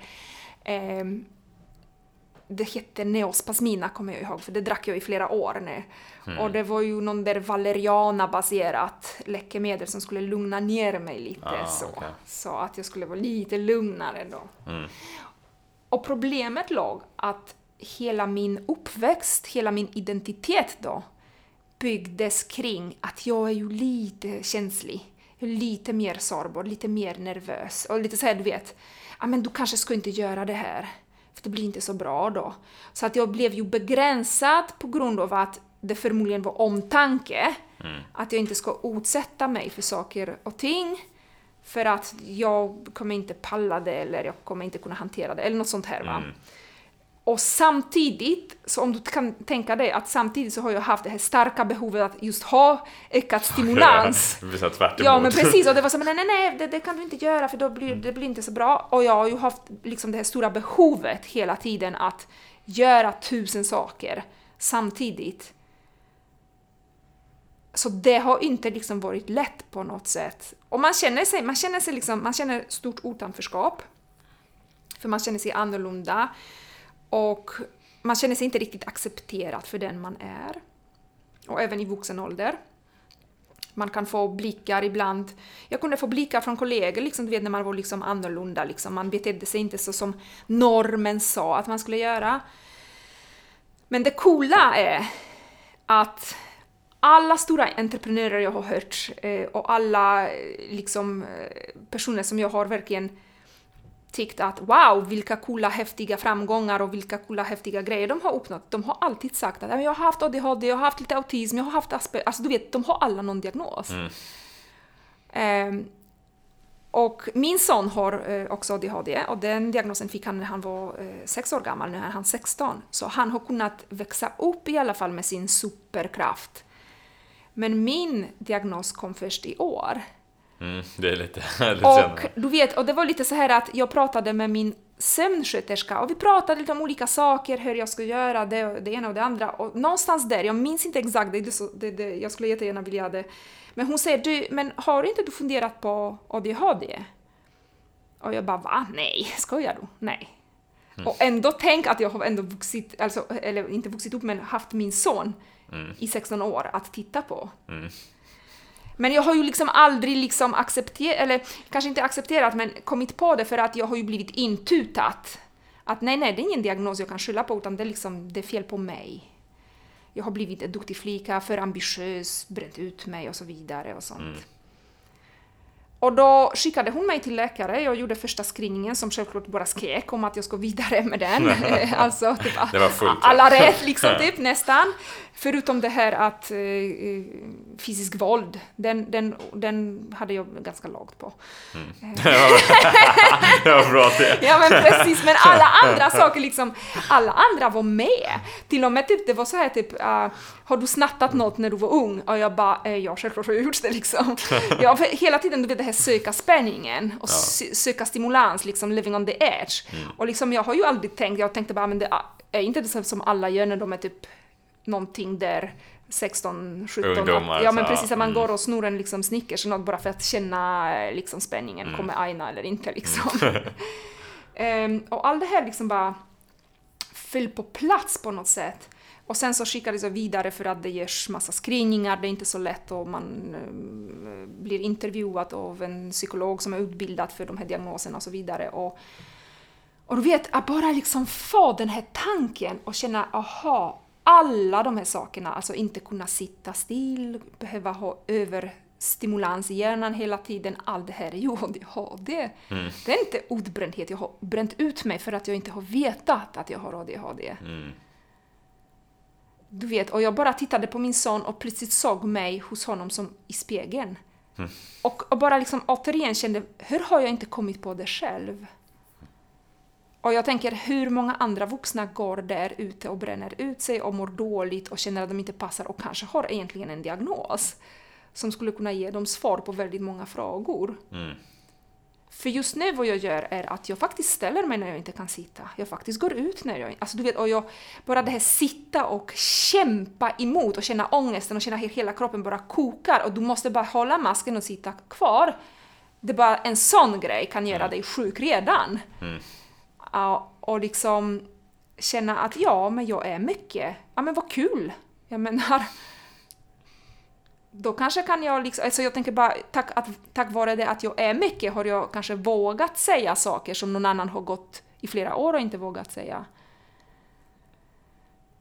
eh, det hette Neospasmina kommer jag ihåg, för det drack jag i flera år nu. Mm. Och det var ju någon där valeriana-baserat läkemedel som skulle lugna ner mig lite ah, så. Okay. Så att jag skulle vara lite lugnare då. Mm. Och problemet låg att hela min uppväxt, hela min identitet då, byggdes kring att jag är ju lite känslig. Lite mer sårbar, lite mer nervös och lite såhär, du vet, ja men du kanske ska inte göra det här, för det blir inte så bra då. Så att jag blev ju begränsad på grund av att det förmodligen var omtanke, mm. att jag inte ska utsätta mig för saker och ting, för att jag kommer inte palla det eller jag kommer inte kunna hantera det, eller något sånt här va. Mm. Och samtidigt, så om du kan tänka dig att samtidigt så har jag haft det här starka behovet att just ha ökad stimulans. (laughs) Ja, ja, ja men precis, och det var så (laughs) men nej, nej, nej, det, det, kan du inte göra för då blir det blir inte så bra. Och jag har ju haft liksom det här stora behovet hela tiden att göra tusen saker samtidigt. Så det har inte liksom varit lätt på något sätt. Och man känner sig, man känner sig liksom, man känner stort utanförskap. För man känner sig annorlunda. Och man känner sig inte riktigt accepterad för den man är. Och även i vuxen ålder. Man kan få blickar ibland. Jag kunde få blickar från kollegor, liksom, du vet när man var liksom annorlunda. Liksom. Man betedde sig inte så som normen sa att man skulle göra. Men det coola är att alla stora entreprenörer jag har hört eh, och alla liksom, eh, personer som jag har verkligen tyckt att wow, vilka coola häftiga framgångar och vilka coola häftiga grejer de har uppnått. De har alltid sagt att jag har haft ADHD, jag har haft lite autism, jag har haft Asperger, alltså du vet, de har alla någon diagnos. Mm. Um, och min son har uh, också ADHD och den diagnosen fick han när han var uh, sex år gammal, nu är han 16. Så han har kunnat växa upp i alla fall med sin superkraft. Men min diagnos kom först i år. Mm, det är lite (laughs) härligt Och du vet, och det var lite så här att jag pratade med min sömnsköterska och vi pratade lite om olika saker, hur jag skulle göra det, det ena och det andra. Och någonstans där, jag minns inte exakt, det, det, det, jag skulle jättegärna vilja det. Men hon säger du, men har inte du funderat på ADHD? Och jag bara va? Nej, skojar du? Nej. Mm. Och ändå tänk att jag har ändå vuxit, alltså, eller inte vuxit upp men haft min son mm. i 16 år att titta på. Mm. Men jag har ju liksom aldrig liksom accepterat, eller kanske inte accepterat, men kommit på det för att jag har ju blivit intutat. Att nej, nej, det är ingen diagnos jag kan skylla på, utan det är liksom, det är fel på mig. Jag har blivit en duktig flicka, för ambitiös, bränt ut mig och så vidare och sånt. Mm. Och då skickade hon mig till läkare. Jag gjorde första screeningen som självklart bara skrek om att jag ska vidare med den. (laughs) alltså, typ, det var fullt, alla rätt liksom, typ nästan. Förutom det här att eh, eh, fysisk våld, den, den, den hade jag ganska lågt på. Mm. (laughs) det var bra det. ja men precis, men alla andra saker liksom, alla andra var med. Till och med typ, det var så här typ, uh, har du snattat något när du var ung? Och jag bara, eh, ja självklart har jag gjort det liksom. ja, hela tiden du vet här söka spänningen och ja. söka stimulans, liksom living on the edge. Mm. Och liksom jag har ju aldrig tänkt, jag tänkte bara, men det är inte det som alla gör när de är typ någonting där 16, 17, Ungdomar, ja men precis, att man mm. går och snor en liksom Snickers eller något bara för att känna liksom spänningen, mm. kommer Aina eller inte liksom. um, (laughs) och allt det här liksom bara föll på plats på något sätt. Och sen så skickades jag vidare för att det görs massa screeningar, det är inte så lätt och man uh, blir intervjuad av en psykolog som är utbildad för de här diagnoserna och så vidare. Och, och du vet, att bara liksom få den här tanken och känna aha, alla de här sakerna, alltså inte kunna sitta still, behöva ha överstimulans i hjärnan hela tiden, allt det här är ju (laughs) ADHD. Mm. Det är inte utbrändhet, jag har bränt ut mig för att jag inte har vetat att jag har ADHD. Mm. Du vet, och jag bara tittade på min son och plötsligt såg mig hos honom som i spegeln. Mm. Och, och bara liksom återigen kände, hur har jag inte kommit på det själv? Och jag tänker, hur många andra vuxna går där ute och bränner ut sig och mår dåligt och känner att de inte passar och kanske har egentligen en diagnos som skulle kunna ge dem svar på väldigt många frågor. Mm. För just nu vad jag gör är att jag faktiskt ställer mig när jag inte kan sitta. Jag faktiskt går ut när jag... Alltså du vet, och jag, bara det här sitta och kämpa emot och känna ångesten och känna hur hela kroppen bara kokar och du måste bara hålla masken och sitta kvar. Det är bara en sån grej kan göra dig sjuk redan. Mm. Ja, och liksom känna att ja, men jag är mycket. Ja, men vad kul! Jag menar, då kanske kan jag liksom, alltså jag tänker bara tack, att, tack vare det att jag är mycket har jag kanske vågat säga saker som någon annan har gått i flera år och inte vågat säga.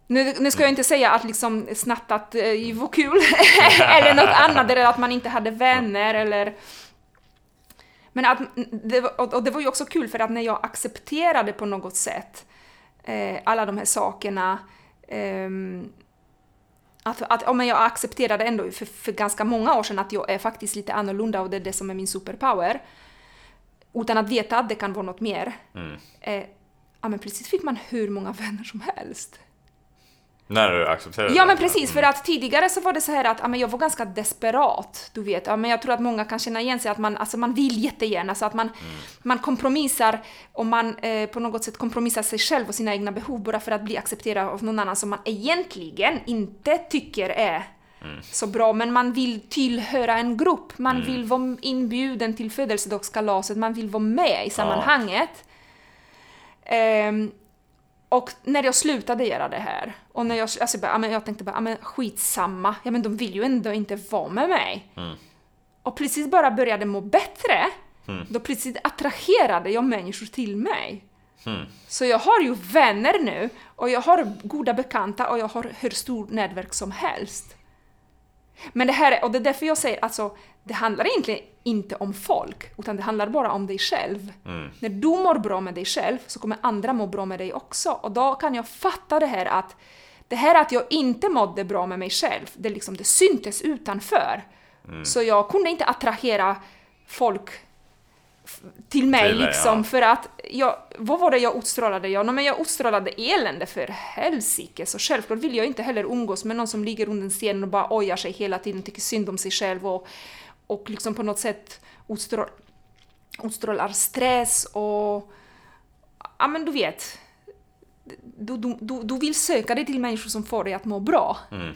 Nu, nu ska jag inte säga att liksom snattat eh, var kul (laughs) eller något annat, eller att man inte hade vänner eller men att, det, var- och det var ju också kul för att när jag accepterade på något sätt eh, alla de här sakerna eh, att, att ja, men jag accepterade ändå för, för ganska många år sedan att jag är faktiskt lite annorlunda och det är det som är min superpower. Utan att veta att det kan vara något mer. Mm. Eh, ja, men plötsligt fick man hur många (laughs) vänner som helst. När du accepterar Ja men precis, för att tidigare så var det så här att ja, jag var ganska desperat, du vet. Ja, men jag tror att många kan känna igen sig att man, alltså man vill jättegärna, så att man, man kompromissar och man eh, på något sätt kompromissar sig själv och sina egna behov bara för att bli accepterad av någon annan som man egentligen inte tycker är så bra, men man vill tillhöra en grupp, man vill vara inbjuden till födelsedagskalaset, man vill vara med i sammanhanget. Ehm, och när jag slutade göra det här, och när jag, alltså bara, men jag tänkte bara, ja, men skitsamma, ja men de vill ju ändå inte vara med mig. Mm. Och precis bara började må bättre, då plötsligt attraherade jag människor till mig. Mm. Så jag har ju vänner nu, och jag har goda bekanta och jag har hur stort nätverk som helst. Men det här, är- och det är därför jag säger alltså, det handlar egentligen inte om folk, utan det handlar bara om dig själv. Mm. När du mår bra med dig själv så kommer andra må bra med dig också. Och då kan jag fatta det här att det här att jag inte mådde bra med mig själv, det, liksom, det syntes utanför. Mm. Så jag kunde inte attrahera folk till mig Till liksom ja. för att jag, vad var det jag utstrålade? Ja, men jag utstrålade elände för helsike, så självklart vill jag inte heller umgås med någon som ligger under scenen och bara ojar sig hela tiden, tycker synd om sig själv och, och liksom på något sätt utstrå, utstrålar stress och... Ja, men du vet. Du, du, du, du vill söka dig till människor som får dig att må bra. Mm.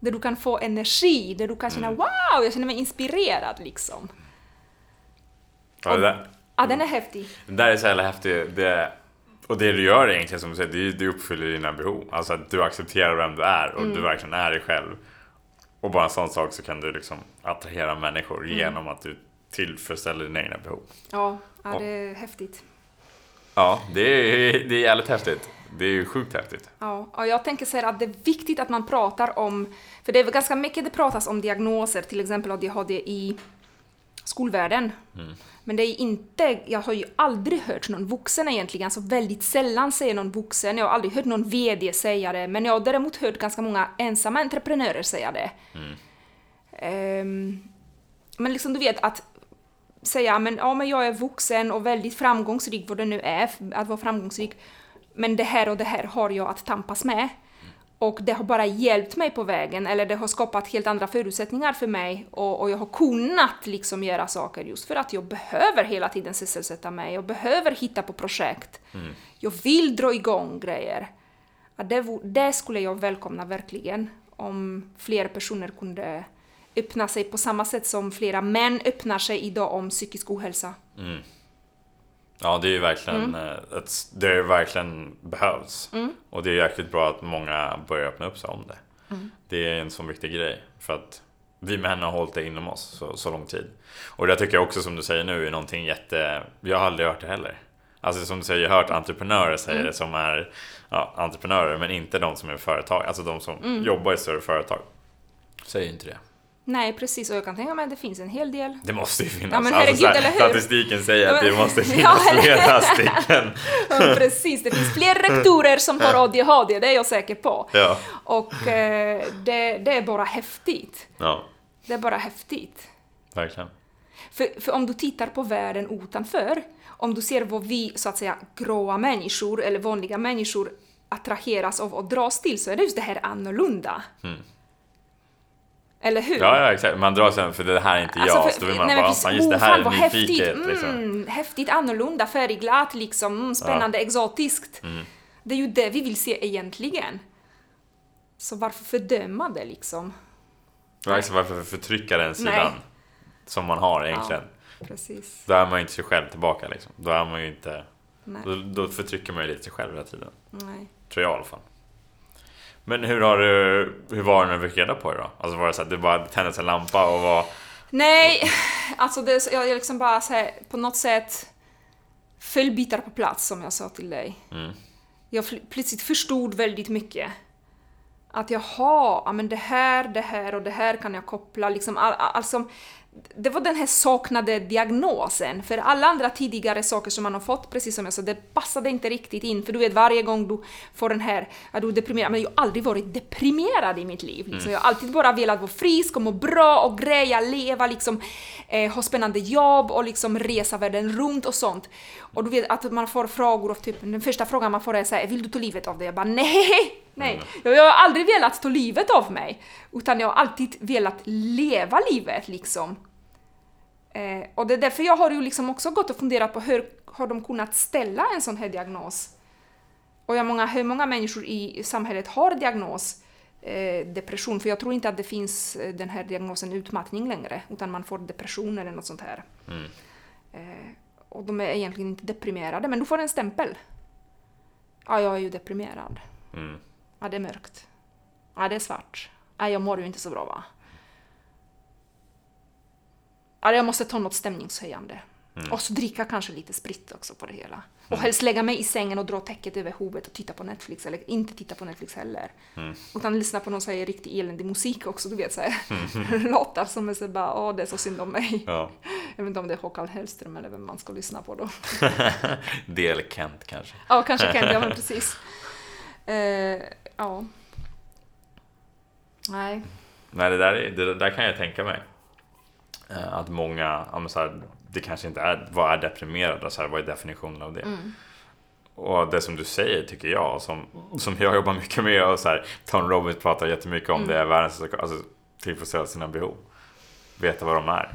Där du kan få energi, där du kan känna wow, jag känner mig inspirerad liksom. Ja, det, där, Ja, den är häftig. det där är så jävla häftigt. Det, och det du gör egentligen som du säger, det, är- du uppfyller dina behov. Alltså att du accepterar vem du är och Mm. du verkligen är dig själv. Och bara en sån sak så kan du liksom attrahera människor Mm. genom att du tillfredsställer dina egna behov. Ja, ja det är häftigt. Ja, det är, det är jävligt häftigt. Det är ju sjukt häftigt. Ja, och jag tänker så här att det är viktigt att man pratar om, för det är ganska mycket det pratas om diagnoser, till exempel ADHD i skolvärlden. Men det är inte, jag har ju aldrig hört någon vuxen egentligen, alltså väldigt sällan säger någon vuxen, jag har aldrig hört någon VD säga det, men jag har däremot hört ganska många ensamma entreprenörer säga det. Ehm, men liksom du vet att säga men, ja, men jag är vuxen och väldigt framgångsrik, vad det nu är, att vara framgångsrik, men det här och det här har jag att tampas med. Och det har bara hjälpt mig på vägen, eller det har skapat helt andra förutsättningar för mig och, och jag har kunnat liksom göra saker just för att jag behöver hela tiden sysselsätta mig, jag behöver hitta på projekt. Jag vill dra igång grejer. Det, det skulle jag välkomna verkligen, om fler personer kunde öppna sig på samma sätt som flera män öppnar sig idag om psykisk ohälsa. Ja, det är ju verkligen, Mm. eh, ett, det är verkligen behövs. Och det är jäkligt bra att många börjar öppna upp sig om det. Mm. Det är en sån viktig grej. För att vi män har hållit det inom oss så, så lång tid. Och det tycker jag också som du säger nu är någonting jätte... Jag har aldrig hört det heller. Alltså som du säger, jag har hört entreprenörer säga Mm. det som är ja, entreprenörer, men inte de som är företag. Alltså de som Mm. jobbar i större företag. Säger inte det. Nej, precis. Och jag kan tänka mig att det finns en hel del. Det måste ju finnas. Ja, men alltså, herregud, så här, eller hur? Statistiken säger Ja, att men- det måste Ja, finnas eller- flera stycken. (laughs) Ja, precis. Det finns fler rektorer som har ADHD, det är jag säker på. Ja. Och eh, det, det är bara häftigt. ja, Det är bara häftigt. verkligen. För, för om du tittar på världen utanför, om du ser vad vi så att säga gråa människor eller vanliga människor attraheras av och dras till så är det just det här annorlunda. Eller hur? Ja, ja, exakt. Man drar sig för det här är inte Alltså, jag. för- så vill man nej, bara, precis, fan, just det här är häftigt, Liksom. mm, häftigt, annorlunda, färgglatt, liksom, mm, spännande, exotiskt. Mm. Det är ju det vi vill se egentligen. Så varför fördöma det liksom? Ja, exakt, varför förtrycka den sidan Nej. som man har egentligen? Precis. Då är man ju inte sig själv tillbaka liksom. Då är man ju inte... Då, då förtrycker man ju lite sig själv hela tiden. Nej. Tror jag i alla fall. Men hur har du... Hur var det när du fick reda på det då? Alltså var det så att det bara tändes en lampa och var... Nej, (laughs) alltså det, jag liksom bara så här, på något sätt föll bitar på plats som jag sa till dig. Mm. Jag plötsligt förstod väldigt mycket. Att jaha, ja men det här, det här och det här kan jag koppla liksom. All, all, alltså, det var den här saknade diagnosen. För alla andra tidigare saker som man har fått, precis som jag sa, det passade inte riktigt in. För du vet, varje gång du får den här, ja du är deprimerad, men jag har aldrig varit deprimerad i mitt liv. Liksom. Jag har alltid bara velat vara frisk och må bra och greja, leva, liksom, eh, ha spännande jobb och liksom resa världen runt och sånt. Och du vet att man får frågor av typ, den första frågan man får är såhär, vill du ta livet av dig? Jag bara nej, nej. Jag, jag har aldrig velat ta livet av mig. Utan jag har alltid velat leva livet liksom. Eh, och det är därför jag har ju liksom också gått och funderat på hur har de kunnat ställa en sån här diagnos? Och hur många, hur många människor i samhället har diagnos eh, depression? För jag tror inte att det finns eh, den här diagnosen utmattning längre, utan man får depression eller något sånt här. Mm. Eh, och de är egentligen inte deprimerade, men du får en stämpel. Ja, jag är ju deprimerad. Mm. Ja, det är mörkt. Ja, det är svart. Ja, jag mår ju inte så bra va? Ja, jag måste ta något stämningshöjande. Och så dricka kanske lite sprit också på det hela. Och helst lägga mig i sängen och dra täcket över huvudet och titta på Netflix, eller inte titta på Netflix heller. Utan lyssna på någon så här riktigt eländig musik också, du vet såhär. (laughs) Låtar som är så bara, åh det är så synd om mig. Ja. Jag vet inte om det är Håkan Hellström eller vem man ska lyssna på då. (laughs) Del Kent kanske. Ja, kanske Kent, ja men precis. Eh, ja. Nej. Nej, det där, är- det där kan jag tänka mig. Eh, Att många, ja, så här, det kanske inte är, vad är deprimerad? Och Så här, vad är definitionen av det? Mm. Och det som du säger tycker jag, som, som jag jobbar mycket med och så här, Tom Robbins pratar jättemycket om, det är världens, alltså tillfredsställa sina behov. Veta vad de är.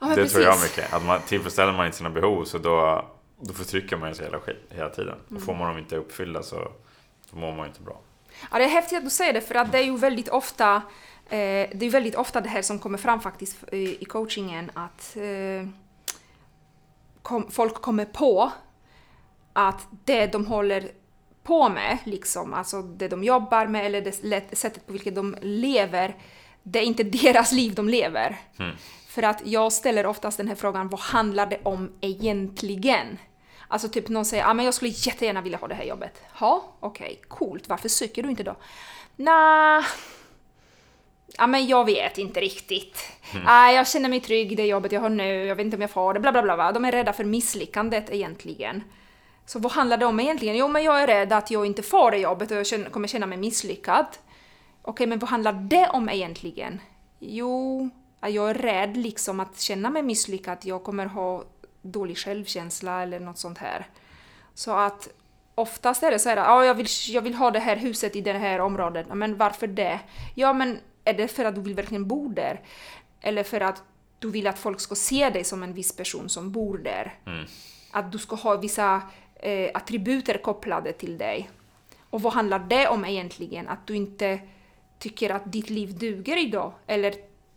Ja, det tror jag precis. mycket. Att man, tillfredsställer man inte sina behov så då, då förtrycker man sig hela, hela tiden. Mm. Och får man dem inte uppfyllda så då mår man inte bra. Ja, det är häftigt att du säger det, för att det är ju väldigt ofta eh, det är väldigt ofta det här som kommer fram faktiskt i, coachingen, att eh, kom, folk kommer på att det de håller på med, liksom, alltså det de jobbar med eller det sättet på vilket de lever, det är inte (laughs) deras liv de lever. För att jag ställer oftast den här frågan, vad handlar det om egentligen? Alltså typ någon säger, ah, men jag skulle jättegärna vilja ha det här jobbet. Ja, okej, coolt, varför söker du inte då? Nja, ja men jag vet inte riktigt. Ah, jag känner mig trygg i det jobbet jag har nu, jag vet inte om jag får det, bla bla bla. De är rädda för misslyckandet egentligen. Så vad handlar det om egentligen? Jo, men jag är rädd att jag inte får det jobbet och jag känner, kommer känna mig misslyckad. Okej, men vad handlar det om egentligen? Jo, jag är rädd liksom att känna mig misslyckad, jag kommer ha dålig självkänsla eller något sånt här. Så att oftast är det så här, ja, jag, vill, jag vill ha det här huset i det här området. Men varför det? Ja, men är det för att du vill verkligen bo där? Eller för att du vill att folk ska se dig som en viss person som bor där? Att du ska ha vissa eh, attributer kopplade till dig. Och vad handlar det om egentligen? Att du inte tycker att ditt liv duger idag? Eller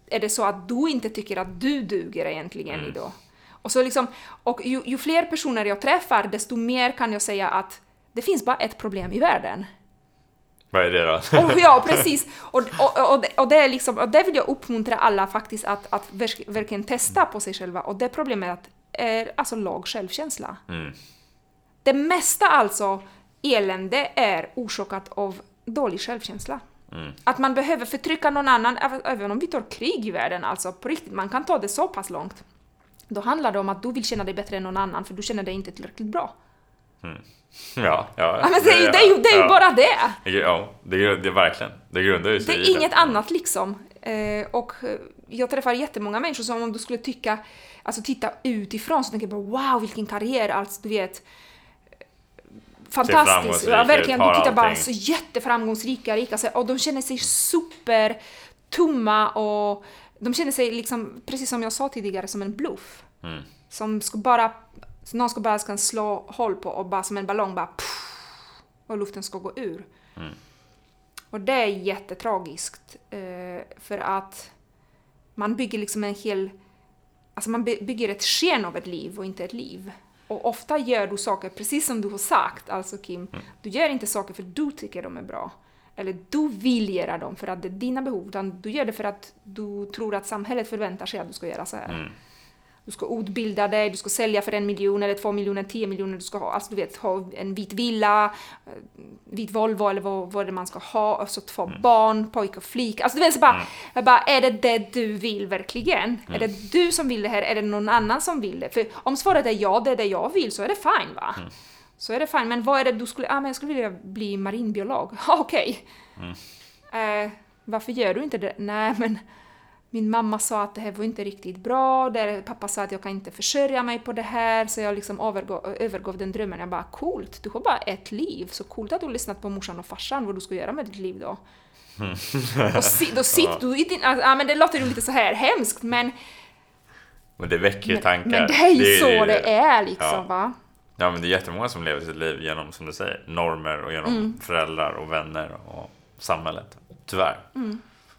är det så att du inte tycker att du duger egentligen idag? Och, så liksom, och ju, ju fler personer jag träffar, desto mer kan jag säga att det finns bara ett problem i världen. Vad är det då? (laughs) Och ja, precis. Och, och, och, det, och, det är liksom, och det vill jag uppmuntra alla faktiskt att, att verk, verkligen testa på sig själva. Och det problemet är alltså låg självkänsla. Mm. Det mesta alltså elände är orsakat av dålig självkänsla. Att man behöver förtrycka någon annan, även om vi tar krig i världen, alltså på riktigt, man kan ta det så pass långt. Då handlar det om att du vill känna dig bättre än någon annan för du känner dig inte tillräckligt bra. (laughs) Ja, ja. Ja, men det, är ju- det är ju, det är ju ja. bara det! Ja, det är, det är verkligen. Det grundar ju Det sig är i inget annat liksom. Eh, och eh, jag träffar jättemånga människor som om du skulle tycka, alltså titta utifrån så tänker jag bara wow vilken karriär, alltså du vet. Fantastiskt! framgångsrik Ja, verkligen, du tittar bara så jätteframgångsrika, rika, och de känner sig super tomma och de känner sig liksom, precis som jag sa tidigare, som en bluff. Mm. Som ska bara, någon ska bara ska slå hål på och bara som en ballong bara puff, och luften ska gå ur. Och det är jättetragiskt. Eh, för att man bygger liksom en hel... Alltså man by- bygger ett sken av ett liv och inte ett liv. Och ofta gör du saker precis som du har sagt, alltså Kim. Du gör inte saker för du tycker de är bra. Eller du vill göra dem för att det är dina behov. Utan du gör det för att du tror att samhället förväntar sig att du ska göra så här. Du ska utbilda dig, du ska sälja för en miljon eller två miljoner, tio miljoner, du ska ha, alltså du vet, ha en vit villa, eh, vit Volvo eller vad, vad det man ska ha, och så två barn, pojk och flicka. Alltså du vet, så bara, jag bara, är det det du vill verkligen? Är det du som vill det här? Är det någon annan som vill det? För om svaret är ja, det är det jag vill, så är det fine va? Så är det fine, men vad är det du skulle, ah, men jag skulle vilja bli marinbiolog. Ja, (laughs) okej. Eh, varför gör du inte det? Nej, men min mamma sa att det här var inte riktigt bra, där pappa sa att jag kan inte försörja mig på det här, så jag liksom övergav, övergav den drömmen. Jag bara coolt, du har bara ett liv, så coolt att du har lyssnat på morsan och farsan vad du ska göra med ditt liv då. (laughs) och si, då (laughs) sitter du i din... Ja, men det låter ju lite så här hemskt, men, Men det väcker ju men, tankar. men det är ju så det är liksom Ja. va. Ja, men det är jättemånga som lever sitt liv genom, som du säger, normer och genom Mm. föräldrar och vänner och samhället. Tyvärr.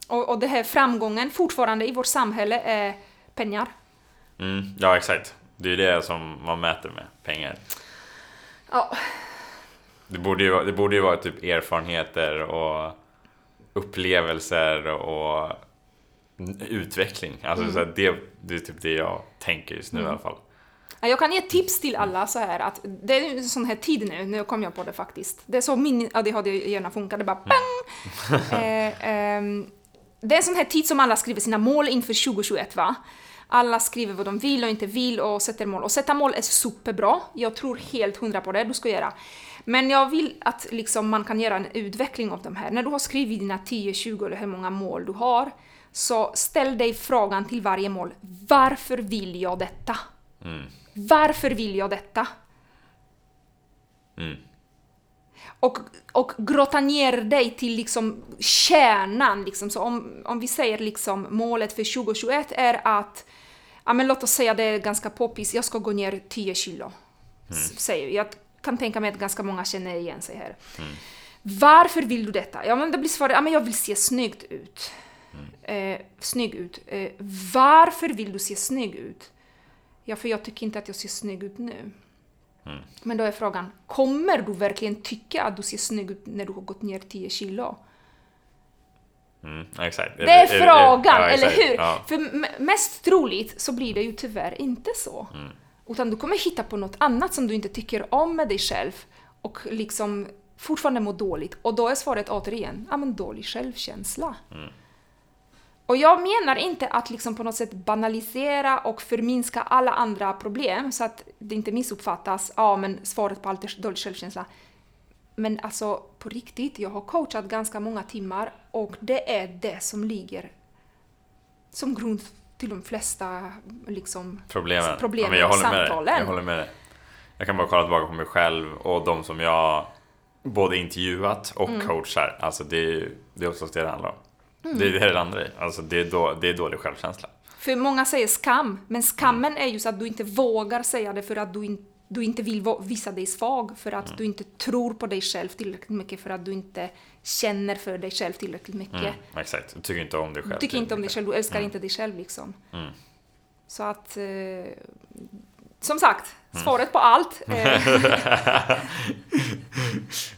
Och, och det här framgången fortfarande i vårt samhälle är pengar. Mm, ja, exakt. Det är ju det som man mäter med, pengar. Ja, Det borde ju, det borde ju vara typ erfarenheter och upplevelser och utveckling. Alltså Mm. så det, det är typ det jag tänker just nu i alla fall. Ja, Jag kan ge tips till alla så här att det är en sån här tid nu, nu kom jag på det faktiskt. Det är så min ADHD-hjärna funkar, det bara bang! eh, ehm, det är en sån här tid som alla skriver sina mål inför 2021 va? Alla skriver vad de vill och inte vill och sätter mål. Och sätta mål är superbra, jag tror helt hundra på det, du ska göra. Men jag vill att liksom man kan göra en utveckling av de här. När du har skrivit dina 10, 20 eller hur många mål du har, så ställ dig frågan till varje mål. Varför vill jag detta? Varför vill jag detta? Mm. Och, och grotta ner dig till liksom kärnan. Liksom. Så om, om vi säger liksom målet för 2021 är att, ja men låt oss säga det är ganska poppis, jag ska gå ner 10 kilo. S- Säger. Jag kan tänka mig att ganska många känner igen sig här. Varför vill du detta? Ja men det blir svaret, ja men jag vill se snyggt ut. Eh, snygg ut. Eh, varför vill du se snygg ut? Ja, för jag tycker inte att jag ser snygg ut nu. Men då är frågan, kommer du verkligen tycka att du ser snygg ut när du har gått ner 10 kilo? Mm, exakt. Det är frågan, ja, eller hur? Ja. För mest troligt så blir det ju tyvärr inte så. Mm. Utan du kommer hitta på något annat som du inte tycker om med dig själv och liksom fortfarande må dåligt. Och då är svaret återigen, ja men dålig självkänsla. Mm. Och jag menar inte att liksom på något sätt banalisera och förminska alla andra problem så att det inte missuppfattas, ja men svaret på allt är dålig självkänsla. Men alltså på riktigt, jag har coachat ganska många timmar och det är det som ligger som grund till de flesta liksom, Problemen. problemen ja, men jag håller med dig. samtalen. Jag håller med dig. Jag kan bara kolla tillbaka på mig själv och de som jag både intervjuat och Mm. coachar. Alltså det är, det är oftast det det handlar om. Mm. Det är det det handlar i. Alltså det är, då, det är dålig självkänsla. För många säger skam, men skammen är ju så att du inte vågar säga det för att du, in, du inte vill visa dig svag, för att du inte tror på dig själv tillräckligt mycket, för att du inte känner för dig själv tillräckligt mycket. Mm, exakt. Du tycker inte om dig själv. Du tycker inte om dig själv, du älskar Mm. inte dig själv liksom. Mm. Så att... Som sagt, svaret på allt. Eh, (laughs)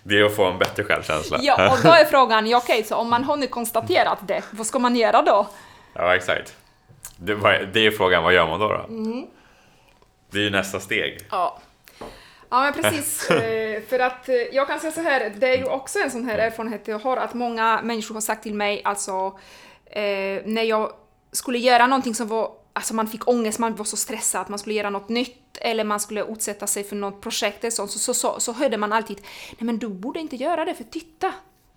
Det är att få en bättre självkänsla. ja, och då är frågan, ja, okej, så om man har nu konstaterat det, vad ska man göra då? Ja, exakt. Det, det är frågan, vad gör man då? då? Mm. Det är ju nästa steg. Ja. Ja, men precis. (laughs) Eh, för att eh, jag kan säga så här, det är ju också en sån här erfarenhet jag har, att många människor har sagt till mig, alltså eh, när jag skulle göra någonting som var, alltså man fick ångest, man var så stressad, att man skulle göra något nytt eller man skulle utsätta sig för något projekt eller sånt, så, så, så, så hörde man alltid, nej men du borde inte göra det, för titta,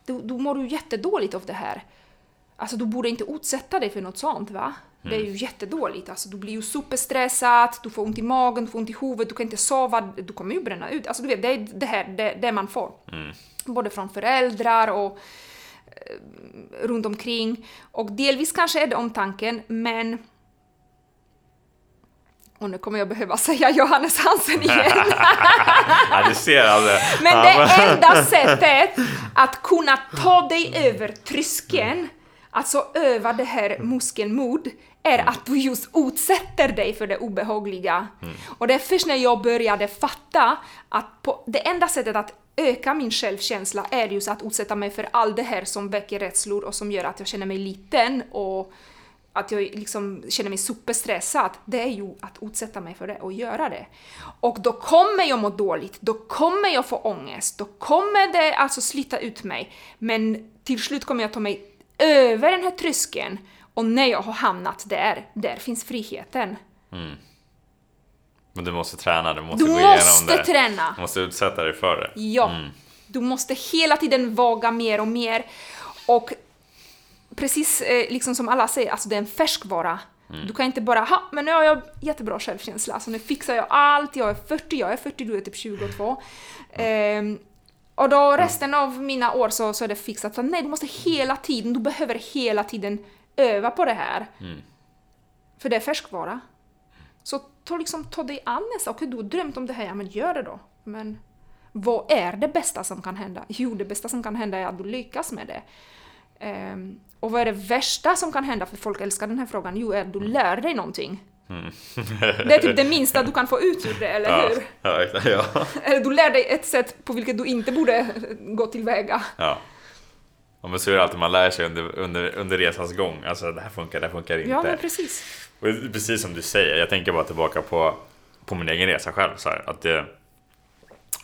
du, du mår ju jättedåligt av det här. Alltså du borde inte utsätta dig för något sånt va? Det är ju jättedåligt, alltså du blir ju superstressad, du får ont i magen, du får ont i huvudet, du kan inte sova, du kommer ju bränna ut. Alltså du vet, det är det här det, det man får. Både från föräldrar och eh, runt omkring. Och delvis kanske är det omtanken, men och nu kommer jag behöva (laughs) säga Johannes Hansen igen. (laughs) Ja, du ser alltså. Men det enda sättet att kunna ta dig över tröskeln, alltså öva det här muskelmod, är att du just utsätter dig för det obehagliga. Och det är först när jag började fatta att på, det enda sättet att öka min självkänsla är just att utsätta mig för allt det här som väcker rädslor och som gör att jag känner mig liten och att jag liksom känner mig superstressad, det är ju att utsätta mig för det och göra det. Och då kommer jag må dåligt, då kommer jag få ångest, då kommer det alltså slita ut mig. Men till slut kommer jag ta mig över den här tröskeln och när jag har hamnat där, där finns friheten. Men du måste träna, du måste Du gå igenom måste det. träna! Du måste utsätta dig för det. Ja. Du måste hela tiden våga mer och mer. Och precis eh, liksom som alla säger, alltså det är en färskvara. Du kan inte bara, ha, men nu har jag jättebra självkänsla, alltså nu fixar jag allt, jag är 40, jag är 40, du är typ 22. Ehm, och då resten av mina år så, så är det fixat. Så nej, du måste hela tiden, du behöver hela tiden öva på det här. För det är färskvara. Så ta, liksom, ta dig an nästa, okej du har drömt om det här, ja men gör det då. Men vad är det bästa som kan hända? Jo, det bästa som kan hända är att du lyckas med det. Ehm, och vad är det värsta som kan hända, för folk älskar den här frågan, jo, är att du lär dig någonting. Det är typ det minsta du kan få ut ur det, (laughs) eller Ja, hur? ja, ja. (laughs) Eller du lär dig ett sätt på vilket du inte borde gå tillväga. ja. Ja, men så är det alltid, man lär sig under, under, under resans gång. Alltså det här funkar, det här funkar inte. Ja, men precis. Och precis som du säger, jag tänker bara tillbaka på, på min egen resa själv. Så här, att det,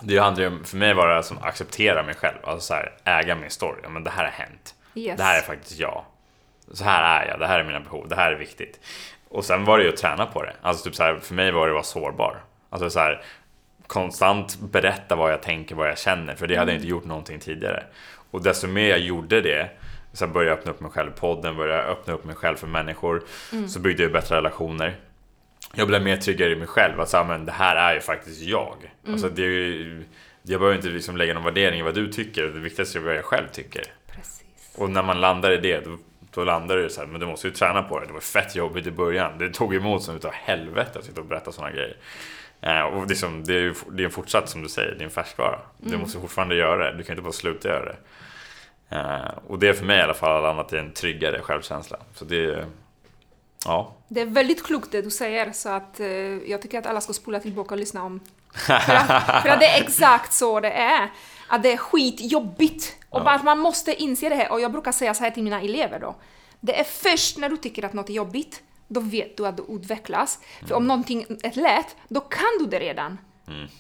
det handlar ju om, för mig var det som att acceptera mig själv, alltså så här, äga min story. Ja, men det här har hänt. Yes. Det här är faktiskt jag. Så här är jag, det här är mina behov, det här är viktigt. Och sen var det ju att träna på det. Alltså typ så här, för mig var det att vara sårbar. Alltså så här, konstant berätta vad jag tänker, vad jag känner, för det hade jag inte gjort någonting tidigare. Och desto mer jag gjorde det, så började jag öppna upp mig själv i podden, började jag öppna upp mig själv för människor, så byggde jag bättre relationer. Jag blev mer tryggare i mig själv, att säga, men det här är ju faktiskt jag. Alltså, det är ju, jag behöver inte liksom lägga någon värdering i vad du tycker, det viktigaste är vad jag själv tycker. Och när man landar i det, då, då landar det så här, men du måste ju träna på det. Det var fett jobbigt i början. Det tog emot som utav helvete att sitta och berätta sådana grejer. Eh, och liksom, det är ju det är en fortsatt, som du säger, det är en färskvara. Du måste fortfarande göra det, du kan inte bara sluta göra det. Eh, och det är för mig i alla fall landat i en tryggare självkänsla. Så det är, ja. Det är väldigt klokt det du säger, så att eh, jag tycker att alla ska spola tillbaka och lyssna om. (laughs) För att, för att det är exakt så det är. Att det är skitjobbigt. Och Ja. att man måste inse det här. Och jag brukar säga så här till mina elever då. Det är först när du tycker att något är jobbigt, då vet du att du utvecklas. För om någonting är lätt, då kan du det redan.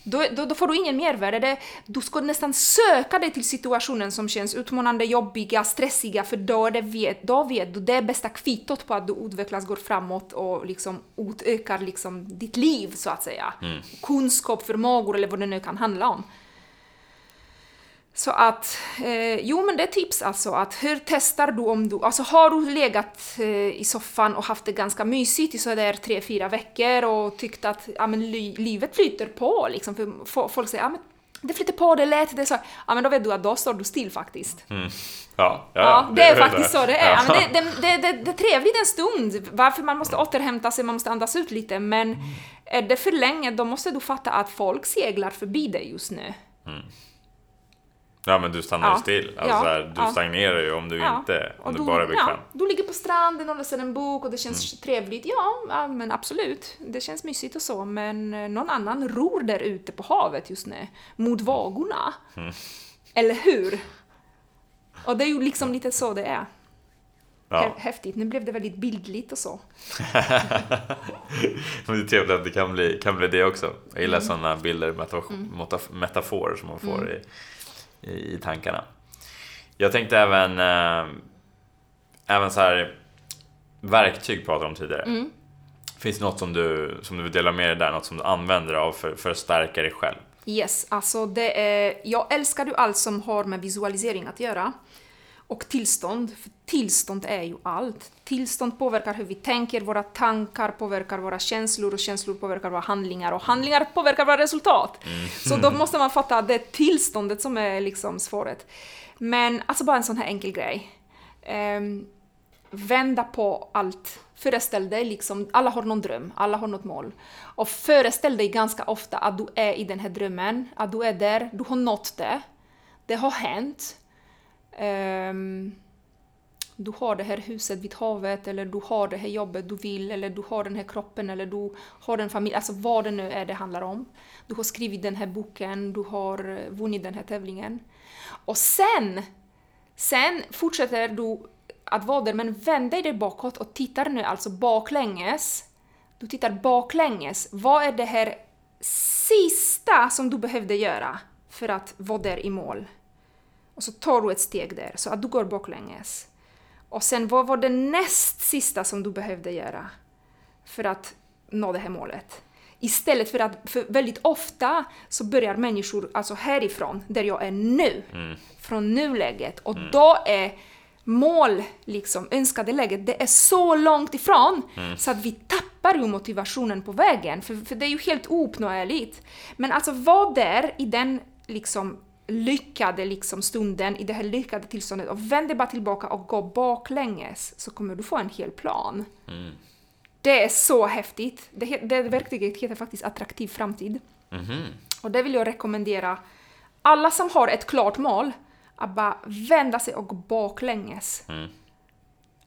Då, då, då får du ingen mervärde. Det, du ska nästan söka dig till situationen som känns utmanande, jobbiga, stressiga, för då, det vet, då vet du det är bästa kvittot på att du utvecklas, går framåt och liksom utökar liksom ditt liv, så att säga. Kunskap, förmågor eller vad det nu kan handla om. Så att, eh, jo men det är tips alltså att hur testar du om du, alltså har du legat eh, i soffan och haft det ganska mysigt i sådär tre, fyra veckor och tyckt att ja, men li, livet flyter på liksom, för fo- folk säger ja men det flyter på, det är lätt, det är så, ja men då vet du att då står du still faktiskt. Ja, ja, Ja, det är vet faktiskt jag. så det är. Ja. Men det, det, det, det, det är trevligt en stund, varför man måste återhämta sig, man måste andas ut lite, men är det för länge då måste du fatta att folk seglar förbi dig just nu. Ja men du stannar ju Ja. still. Alltså, Ja. här, du Ja. stagnerar ju om du inte, om och du bara är bekväm. Mm. Ja, du ligger på stranden och läser en bok och det känns trevligt. Ja, ja, men absolut. Det känns mysigt och så, men eh, någon annan ror där ute på havet just nu, mot vågorna. Mm. Eller hur? Och det är ju liksom lite så det är. Ja. Häftigt. Nu blev det väldigt bildligt och så. (laughs) Men det är trevligt att det kan bli, kan bli det också. Jag gillar mm. sådana bilder, metafor, metaforer som man får mm. i, i, tankarna. Jag tänkte även, äh, även så här verktyg pratade om tidigare. Mm. Finns det något som du, som du vill dela med dig där? Något som du använder av för, för att stärka dig själv? Yes, alltså det är, jag älskar ju allt som har med visualisering att göra. Och tillstånd, för tillstånd är ju allt. Tillstånd påverkar hur vi tänker, våra tankar påverkar våra känslor och känslor påverkar våra handlingar och handlingar påverkar våra resultat. Mm. Så då måste man fatta att det är tillståndet som är liksom svåret. Men alltså bara en sån här enkel grej. Um, vända på allt. Föreställ dig liksom, alla har någon dröm, alla har något mål. Och föreställ dig ganska ofta att du är i den här drömmen, att du är där, du har nått det. Det har hänt. Um, du har det här huset vid havet, eller du har det här jobbet du vill, eller du har den här kroppen, eller du har en familj, alltså vad det nu är det handlar om. Du har skrivit den här boken, du har eh, vunnit den här tävlingen. Och sen, sen fortsätter du att vara där, men vänd dig bakåt och tittar nu alltså baklänges. Du tittar baklänges. Vad är det här sista som du behövde göra för att vara där i mål? Och så tar du ett steg där, så att du går baklänges. Och sen, vad var det näst sista som du behövde göra för att nå det här målet? Istället för att, för väldigt ofta så börjar människor alltså härifrån, där jag är nu, mm. från nuläget. Och mm. då är mål, liksom, önskade läget, det är så långt ifrån mm. så att vi tappar ju motivationen på vägen, för, för det är ju helt ouppnåeligt. Men alltså var där i den liksom lyckade liksom stunden, i det här lyckade tillståndet och vänd bara tillbaka och gå baklänges så kommer du få en hel plan. Mm. Det är så häftigt. Det, det verktyget heter faktiskt Attraktiv framtid. Mm. Och det vill jag rekommendera alla som har ett klart mål att bara vända sig och gå baklänges. Mm.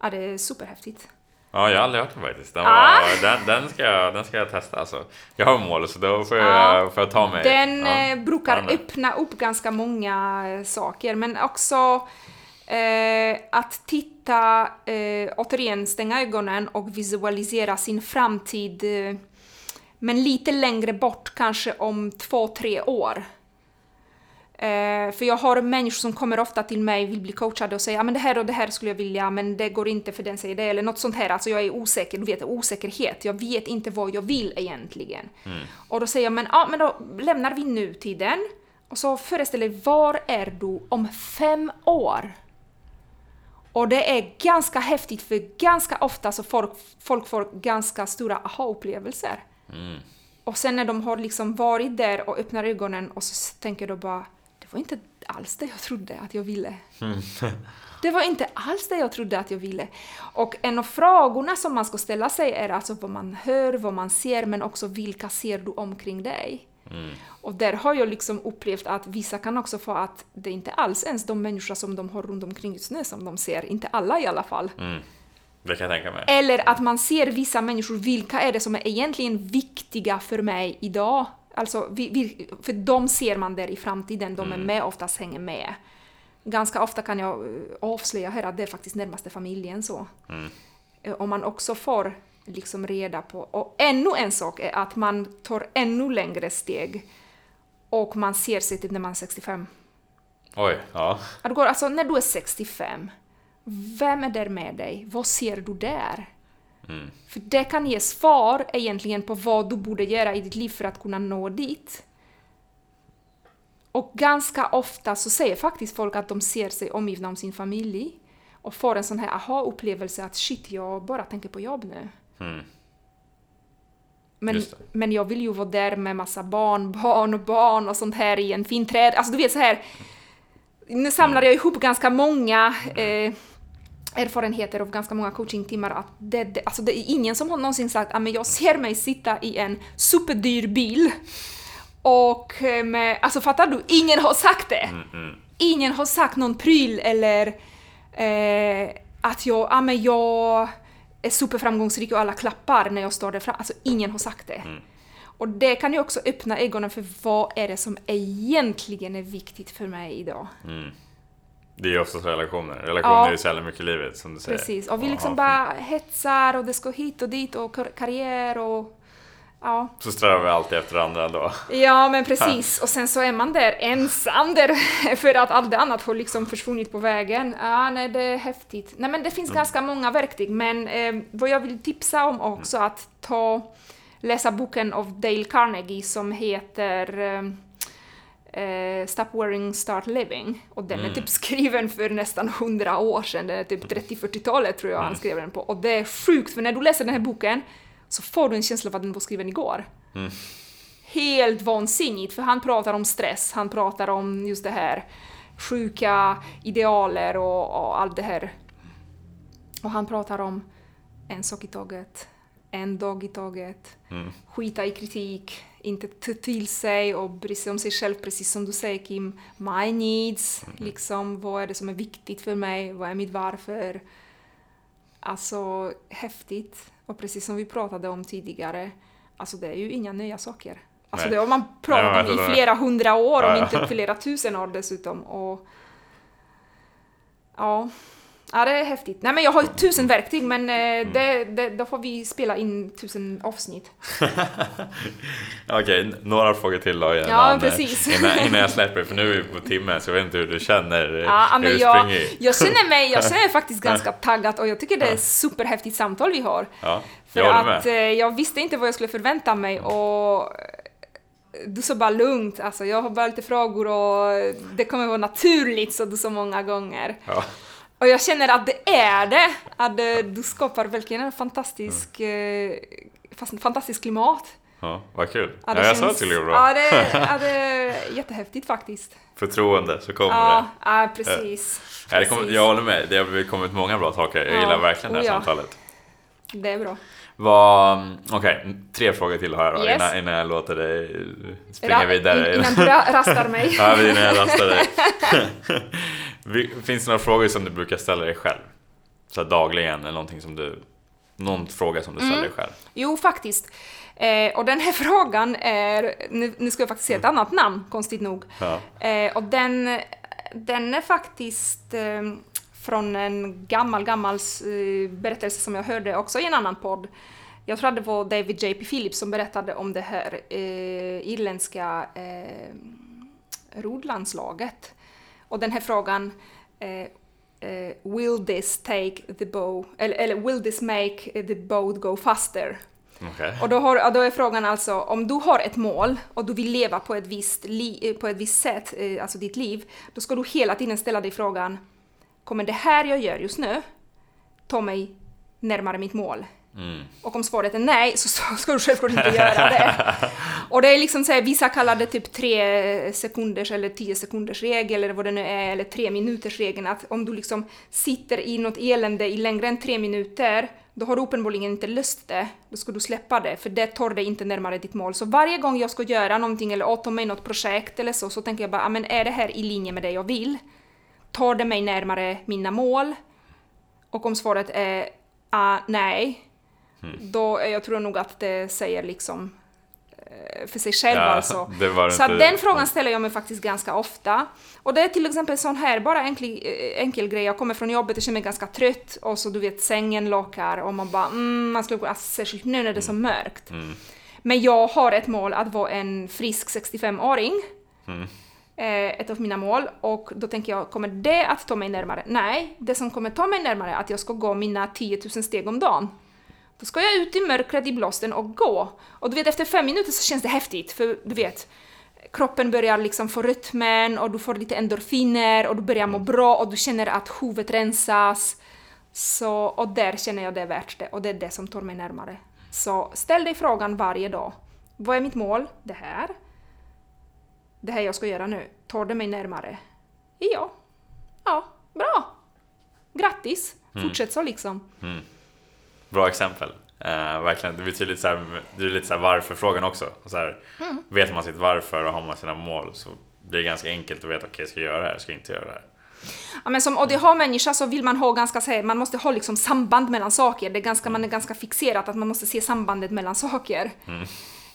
Ja, det är superhäftigt. Ja, jag har aldrig hört den faktiskt. Den, ah. den, den, ska jag, den ska jag testa alltså. Jag har mål så då får jag, ah. får jag ta mig. Den ja. Eh, brukar öppna upp ganska många eh, saker, men också eh, att titta, eh, återigen stänga ögonen och visualisera sin framtid, eh, men lite längre bort, kanske om två, tre år. Eh, för jag har människor som kommer ofta till mig och vill bli coachade och säger att ah, det här och det här skulle jag vilja men det går inte för den säger det eller något sånt här. Alltså jag är osäker, du vet osäkerhet. Jag vet inte vad jag vill egentligen. Mm. Och då säger jag men, ja, men då lämnar vi nutiden och så föreställ dig var är du om fem år? Och det är ganska häftigt för ganska ofta så folk, folk får ganska stora aha-upplevelser. Mm. Och sen när de har liksom varit där och öppnar ögonen och så tänker de bara det var inte alls det jag trodde att jag ville. Mm. (laughs) Det var inte alls det jag trodde att jag ville. Och en av frågorna som man ska ställa sig är alltså vad man hör, vad man ser, men också vilka ser du omkring dig? Mm. Och där har jag liksom upplevt att vissa kan också få att det inte alls ens de människor som de har runt omkring just nu som de ser, inte alla i alla fall. Mm. Det kan jag tänka mig. Eller att man ser vissa människor, vilka är det som är egentligen viktiga för mig idag? Alltså, vi, vi, för de ser man där i framtiden, de mm. är med, oftast hänger med. Ganska ofta kan jag eh, avslöja här att det är faktiskt närmaste familjen så. Mm. Eh, om man också får liksom reda på, och ännu en sak är att man tar ännu längre steg och man ser sig typ när man är 65. Oj, ja. Att går, alltså när du är 65, vem är där med dig? Vad ser du där? Mm. För det kan ge svar egentligen på vad du borde göra i ditt liv för att kunna nå dit. Och ganska ofta så säger faktiskt folk att de ser sig omgivna av sin familj och får en sån här aha-upplevelse att shit, jag bara tänker på jobb nu. Mm. Men, men jag vill ju vara där med massa barn, barn och barn och sånt här i en fin träd. Alltså du vet så här. Nu samlar jag ihop ganska många eh, erfarenheter av ganska många coachingtimmar att det, det, alltså det är ingen som har någonsin sagt att jag ser mig sitta i en superdyr bil och med, alltså fattar du? Ingen har sagt det! Mm, mm. Ingen har sagt någon pryl eller eh, att jag, ah, men jag är superframgångsrik och alla klappar när jag står där framme. Alltså ingen har sagt det. Mm. Och det kan ju också öppna ögonen för vad är det som egentligen är viktigt för mig idag. Mm. Det är oftast relationer. Relationer Ja. är jävla mycket livet som du säger. Precis, och vi liksom bara hetsar och det ska hit och dit och kar- karriär och ja. Så strävar vi alltid efter andra då. Ja, men precis. Och sen så är man där ensam där (laughs) för att allt annat har liksom försvunnit på vägen. Ja, nej, det är häftigt. Nej, men det finns ganska många verktyg, men eh, vad jag vill tipsa om också att ta läsa boken av Dale Carnegie som heter eh, eh, Stop Worrying, Start Living. Och den är typ skriven för nästan 100 år sedan, den är typ 30-40-talet tror jag han skrev den på. Och det är sjukt, för när du läser den här boken så får du en känsla av att den var skriven igår. Helt vansinnigt, för han pratar om stress, han pratar om just det här sjuka idealer och, och allt det här. Och han pratar om en sak i taget, en dag i taget, skita i kritik, inte ta till sig och bry sig om sig själv, precis som du säger Kim. My needs, liksom vad är det som är viktigt för mig, vad är mitt varför? Alltså häftigt. Och precis som vi pratade om tidigare, alltså det är ju inga nya saker. Alltså Nej. det har man pratat om i alltså, flera hundra år, Ja, om inte flera tusen år dessutom. Och, ja. Ja, det är häftigt. Nej men jag har ju tusen verktyg, men Mm. eh, det, det, då får vi spela in tusen avsnitt. (laughs) Okej, några frågor till då innan, Ja, precis. innan, innan jag (laughs) släpper för nu är vi på timme så jag vet inte hur du känner Ja, hur men jag, jag känner mig, jag känner mig faktiskt (laughs) ganska taggad och jag tycker det är superhäftigt samtal vi har. Ja, För jag att med. eh, jag visste inte vad jag skulle förvänta mig och eh, du sa bara lugnt, alltså jag har bara lite frågor och det kommer vara naturligt, så du så många gånger. Ja. Och jag känner att det är det, att eh, du skapar verkligen en fantastisk, eh, fast- fantastisk klimat. ja, vad kul. Ja, Ja, jag sa att det skulle bra. Ja, det, (laughs) ja, det är jättehäftigt faktiskt. Förtroende, så kommer Ja, det. ja precis. Ja, det precis. jag håller med, det har kommit många bra saker. Jag Ja, gillar verkligen det här oh ja. samtalet. Det är bra. Okej, tre frågor till har jag då Yes. innan, innan jag låter dig springa Ra- vidare. in- Innan du ra- (laughs) rastar mig. ja, innan jag rastar dig. (laughs) Finns det några frågor som du brukar ställa dig själv? Så dagligen eller någonting som du... Någon fråga som du ställer dig själv? Jo, faktiskt. Eh, och den här (laughs) frågan är, nu, nu ska jag faktiskt säga ett annat namn, konstigt nog. Ja. Eh, och den, den är faktiskt eh, från en gammal, gammal eh, berättelse som jag hörde också i en annan podd. Jag tror att det var David J.P. Phillips som berättade om det här eh, irländska eh, rodlandslaget. Och den här frågan eh, eh, Will this take the bow, eller, eller will this make the boat go faster? Okej. Och då, har, då är frågan alltså, om du har ett mål och du vill leva på ett visst, li, eh, på ett visst sätt, eh, alltså ditt liv, då ska du hela tiden ställa dig frågan, kommer det här jag gör just nu ta mig närmare mitt mål? Mm. Och om svaret är nej, så ska du självklart inte göra det. (laughs) Och det är liksom så här, vissa kallar det typ tre sekunders eller tio sekunders regel eller vad det nu är, eller tre minuters regeln. Att om du liksom sitter i något elände i längre än tre minuter, då har du uppenbarligen inte lust det. Då ska du släppa det, för det tar dig inte närmare ditt mål. Så varje gång jag ska göra någonting eller åta mig något projekt eller så, så tänker jag bara, "Ah, men är det här i linje med det jag vill? Tar det mig närmare mina mål? Och om svaret är ah, nej, då jag tror nog att det säger liksom eh, för sig själv Ja, alltså. (laughs) Så inte- den frågan ställer jag mig faktiskt ganska ofta. Och det är till exempel sån här, bara enkel, eh, enkel grej, jag kommer från jobbet och känner mig ganska trött och så du vet sängen lockar och man bara mm, man skulle alltså, särskilt nu när det är så mörkt. Mm. Men jag har ett mål att vara en frisk 65-åring. Mm. Eh, ett av mina mål. Och då tänker jag, kommer det att ta mig närmare? Nej, det som kommer ta mig närmare är att jag ska gå mina 10 000 steg om dagen. Då ska jag ut i mörkret i blåsten och gå. Och du vet, efter fem minuter så känns det häftigt, för du vet, kroppen börjar liksom få rytmen och du får lite endorfiner och du börjar må bra och du känner att huvudet rensas. Så, och där känner jag det är värt det och det är det som tar mig närmare. Så ställ dig frågan varje dag. Vad är mitt mål? Det här. Det här jag ska göra nu. Tar det mig närmare? Ja. Ja, bra. Grattis! Fortsätt så liksom. Bra exempel. Eh, verkligen, det blir tydligt så här, det är lite så varför-frågan också. Så här, Mm. Vet man sitt varför och har man sina mål så blir det ganska enkelt att veta okej, jag ska göra det här, jag ska inte göra det här. Ja, men som ADH-människa så vill man ha ganska, så här, man måste ha liksom samband mellan saker. Det är ganska, man är ganska fixerad att man måste se sambandet mellan saker.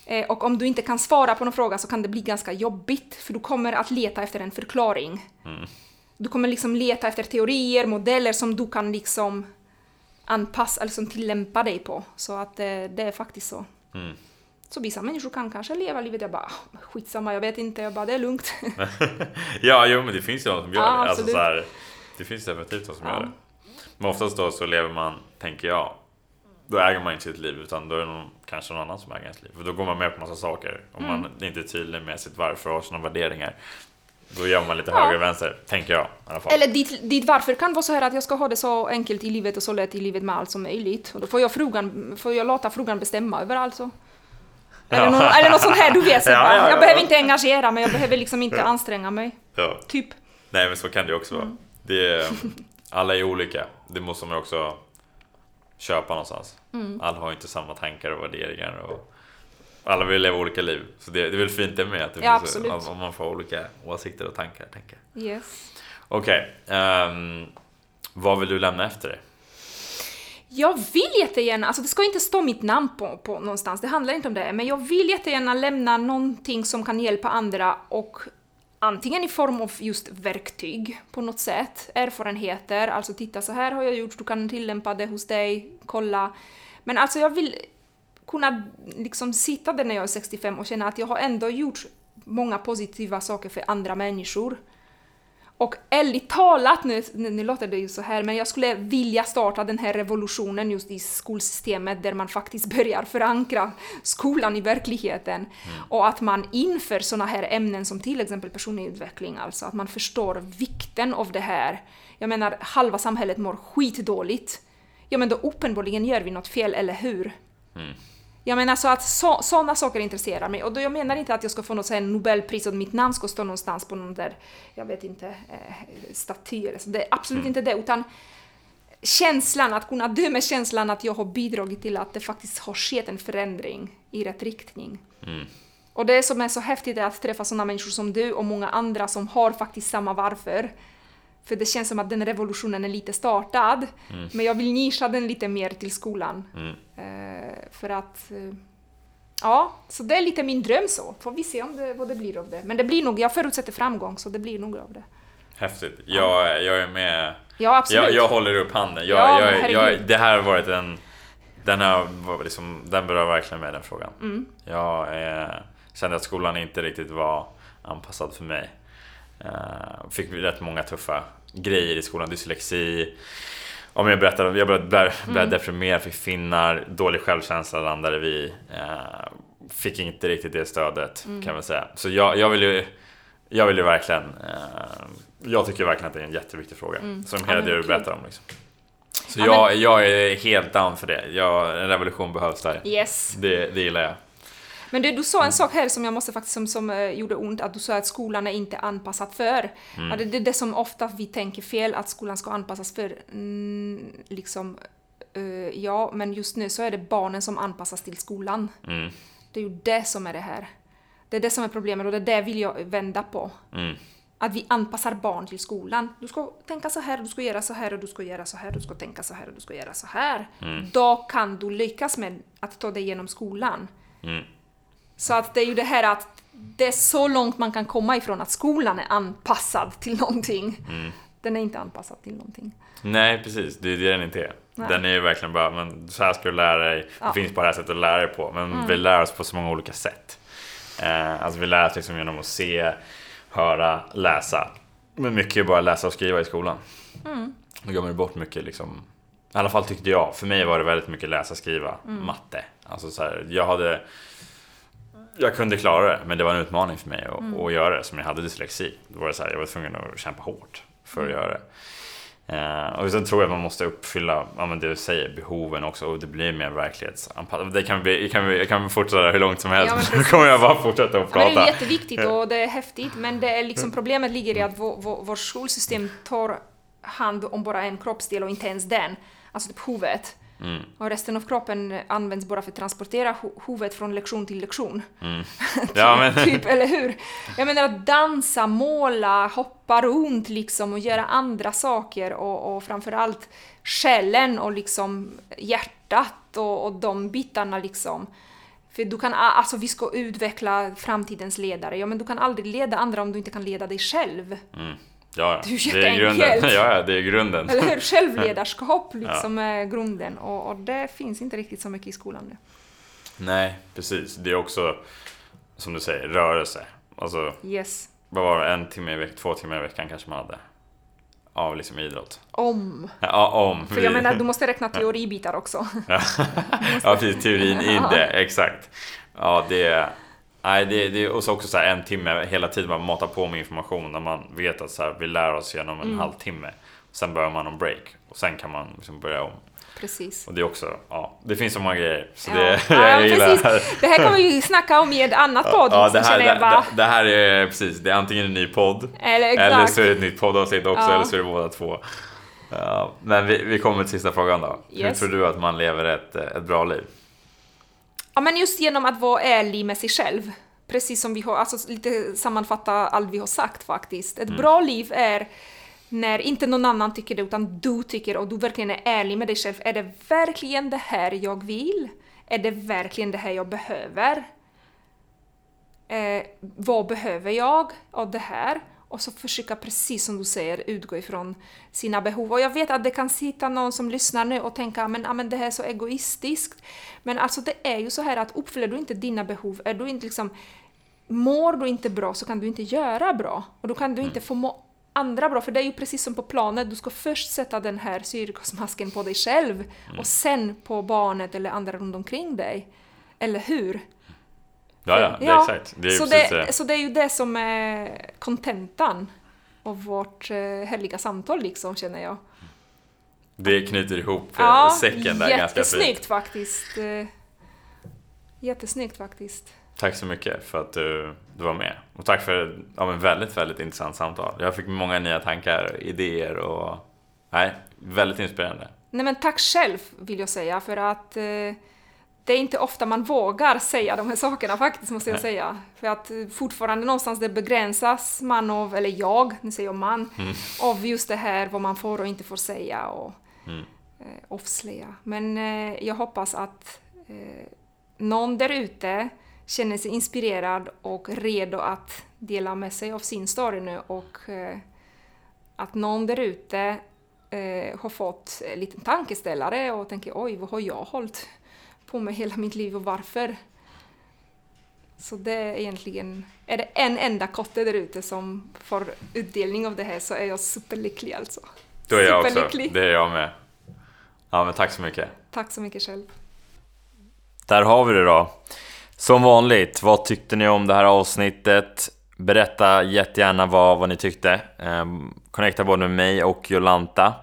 Eh, och om du inte kan svara på någon fråga så kan det bli ganska jobbigt, för du kommer att leta efter en förklaring. Du kommer liksom leta efter teorier, modeller som du kan liksom anpassa, eller som tillämpa dig på. Så att det, det är faktiskt så. Mm. Så vissa människor kan kanske leva livet, jag bara "Ah, skitsamma, jag vet inte, jag bara det är lugnt. (laughs) ja, jo, men det finns ju de som gör Ja, det. Alltså, så här, det finns definitivt de som Ja. gör det. Men oftast då så lever man, tänker jag, då äger man inte sitt liv utan då är det någon, kanske någon annan som äger ens liv. För då går man med på massa saker. Om Mm. man inte är tydlig med sitt varför och sina värderingar. Då gör man lite Ja. höger och vänster, tänker jag i alla fall. Eller ditt, ditt varför kan vara så här att jag ska ha det så enkelt i livet och så lätt i livet med allt som möjligt. Och då får jag, frågan, får jag låta frågan bestämma över allt så. Eller, Ja. någon, eller något sånt här, du vet. (laughs) Så Ja, ja, ja, jag behöver inte engagera mig, jag behöver liksom inte anstränga mig. Typ. Nej men så kan det ju också vara. Mm. Det är, alla är olika. Det måste man också köpa någonstans. Mm. Alla har inte samma tankar och värderingar. Och alla vill leva olika liv. Så det, det är väl fint det med att det Ja, finns, om, om man får olika åsikter och tankar. Tänker. Yes. Okej, ehm, vad vill du lämna efter dig? Jag vill jättegärna, alltså det ska inte stå mitt namn på, på någonstans, det handlar inte om det, men jag vill jättegärna lämna någonting som kan hjälpa andra och antingen i form av just verktyg på något sätt, erfarenheter, alltså titta så här har jag gjort, du kan tillämpa det hos dig, kolla. Men alltså jag vill kunna liksom sitta där när jag är 65 och känna att jag har ändå gjort många positiva saker för andra människor. Och ärligt talat, nu, nu, låter det ju så här, men jag skulle vilja starta den här revolutionen just i skolsystemet där man faktiskt börjar förankra skolan i verkligheten. Och att man inför sådana här ämnen som till exempel personlig utveckling, alltså att man förstår vikten av det här. Jag menar, halva samhället mår skitdåligt. Ja, men då uppenbarligen gör vi något fel, eller hur? Jag menar så att så, sådana saker intresserar mig. Och då jag menar inte att jag ska få något så här Nobelpris och att mitt namn ska stå någonstans på någon där, jag vet inte, eh, staty eller så. Det är absolut inte det, utan känslan, att kunna dö med känslan att jag har bidragit till att det faktiskt har skett en förändring i rätt riktning. Och det som är så häftigt är att träffa sådana människor som du och många andra som har faktiskt samma varför. För det känns som att den revolutionen är lite startad, men jag vill nischa den lite mer till skolan. Mm. Eh, för att... Eh, ja, så det är lite min dröm så. Får vi se om det, vad det blir av det. Men det blir nog, jag förutsätter framgång, så det blir nog av det. Häftigt. Jag, jag är med. Ja, absolut. Jag, jag håller upp handen. Jag, Ja, jag, jag, det här har varit en... Den, varit liksom, den berör verkligen mig, den frågan. Mm. Jag eh, kände att skolan inte riktigt var anpassad för mig. Eh, fick rätt många tuffa grejer i skolan. Dyslexi. Om jag berättar, jag började bli Mm. deprimerad, fick finnar, dålig självkänsla landade vi. Eh, fick inte riktigt det stödet Mm. kan man säga. Så jag, jag vill ju jag vill ju verkligen, eh, jag tycker verkligen att det är en jätteviktig fråga. Som Mm. Ja, hela men det du berättar om. Liksom. Så Ja, jag, jag är helt down för det. Jag, en revolution behövs där. Yes. Det, det gillar jag. Men du, du sa en sak här som jag måste faktiskt, som, som eh, gjorde ont, att du sa att skolan är inte anpassad för. Ja, det, det är det som ofta vi tänker fel, att skolan ska anpassas för. Mm, liksom, eh, ja, men just nu så är det barnen som anpassas till skolan. Mm, Det är ju det som är det här. Det är det som är problemet och det är det vill jag vända på. mm, Att vi anpassar barn till skolan. Du ska tänka så här, du ska göra så här och du ska göra så här, du ska tänka så här och du ska göra så här. Då kan du lyckas med att ta dig igenom skolan. mm. Så att det är ju det här att det är så långt man kan komma ifrån att skolan är anpassad till någonting. Den är inte anpassad till någonting. Nej, precis. Det är det den inte är. Nej. Den är ju verkligen bara, men så här ska du lära dig. Ja. Mm. Det finns bara det här sättet att lära dig på. Men vi lär oss på så många olika sätt. Eh, alltså vi lär oss liksom genom att se, höra, läsa. Men mycket är bara läsa och skriva i skolan. Mm. Då glömmer du bort mycket liksom. I alla fall tyckte jag. För mig var det väldigt mycket läsa, skriva, Mm. matte. Alltså så här, jag hade... Jag kunde klara det, men det var en utmaning för mig att, Mm. att göra det. Som jag hade dyslexi. Då var det så här, jag var tvungen att kämpa hårt för Mm. att göra det. Eh, och sen tror jag att man måste uppfylla ja, men det du säger, behoven också och det blir mer verklighetsanpassat. Det kan bli, kan vi, kan vi fortsätta hur långt som helst, (laughs) Ja, nu kommer jag bara fortsätta att Ja, men det är prata. jätteviktigt och det är häftigt, men det är liksom problemet ligger i att vår, vår, vårt skolsystem tar hand om bara en kroppsdel och inte ens den, alltså huvudet. Mm. Och resten av kroppen används bara för att transportera hu- huvudet från lektion till lektion. (laughs) Ja, men, Typ, eller hur? Jag menar att dansa, måla, hoppa runt liksom och göra andra saker och, och framförallt själen och liksom hjärtat och, och de bitarna liksom. För du kan, alltså vi ska utveckla framtidens ledare, ja men du kan aldrig leda andra om du inte kan leda dig själv. mm, Ja, Det är det är grunden. (laughs) Ja, ja, det är grunden. Eller hur? Självledarskap (laughs) liksom är grunden och, och det finns inte riktigt så mycket i skolan nu. Nej, precis. Det är också, som du säger, rörelse. Alltså, Yes. vad var det? En timme i veckan, två timmar i veckan kanske man hade. Av liksom idrott. Om. Ja, om. För jag menar, du måste räkna (laughs) teoribitar också. ja, precis. Teorin i det, exakt. Ja, det är... Nej, det, det är också så här en timme hela tiden man matar på med information när man vet att så här, vi lär oss genom en halvtimme. Sen börjar man om break och sen kan man liksom börja om. Precis. Och det är också, ja, det finns så många grejer. Så Ja. det, Ja, (laughs) jag gillar det här. Det här kan vi snacka om i ett annat podd. Ja, det här, det, bara. det, här är precis, det är antingen en ny podd Eller eller så är det ett nytt poddavsnitt också, Ja. eller så är det båda två. Men vi, vi kommer till sista frågan då. Hur Yes. tror du att man lever ett, ett bra liv? Ja, men just genom att vara ärlig med sig själv. Precis som vi har, alltså lite sammanfatta allt vi har sagt faktiskt. Mm. Ett bra liv är när inte någon annan tycker det, utan du tycker och du verkligen är ärlig med dig själv. Är det verkligen det här jag vill? Är det verkligen det här jag behöver? Eh, vad behöver jag av det här? Och så försöka, precis som du säger, utgå ifrån sina behov. Och jag vet att det kan sitta någon som lyssnar nu och tänka men, ja, men det här är så egoistiskt. Men alltså det är ju så här att uppfyller du inte dina behov, är du inte liksom Mår du inte bra så kan du inte göra bra. Och då kan du inte få må andra bra, för det är ju precis som på planet, du ska först sätta den här syrgasmasken på dig själv och sen på barnet eller andra runt omkring dig. Eller hur? Ja, ja, det är exakt. Det är så, det, det. så det är ju det som är kontentan av vårt eh, härliga samtal liksom, känner jag. Det knyter ihop ja, säcken där ganska fint. jättesnyggt faktiskt. Eh, Jättesnyggt faktiskt. Tack så mycket för att du, du var med. Och tack för ja, men väldigt, väldigt intressant samtal. Jag fick många nya tankar, idéer och... Nej, väldigt inspirerande. Nej men tack själv vill jag säga för att eh, det är inte ofta man vågar säga de här sakerna faktiskt måste jag säga. För att eh, fortfarande någonstans det begränsas man av, eller jag, nu säger jag man, av just det här vad man får och inte får säga och Mm. eh, avslöja. Men eh, jag hoppas att eh, någon där ute känner sig inspirerad och redo att dela med sig av sin story nu och eh, att någon där ute eh, har fått en liten tankeställare och tänker oj, vad har jag hållit på med hela mitt liv och varför? Så det är egentligen, är det en enda kotte där ute som får utdelning av det här så är jag superlycklig alltså. Då är jag också. Det är jag med. Ja, men tack så mycket. Tack så mycket själv. Där har vi det då. Som vanligt, vad tyckte ni om det här avsnittet? Berätta jättegärna vad, vad ni tyckte. Eh, connecta både med mig och Jolanta.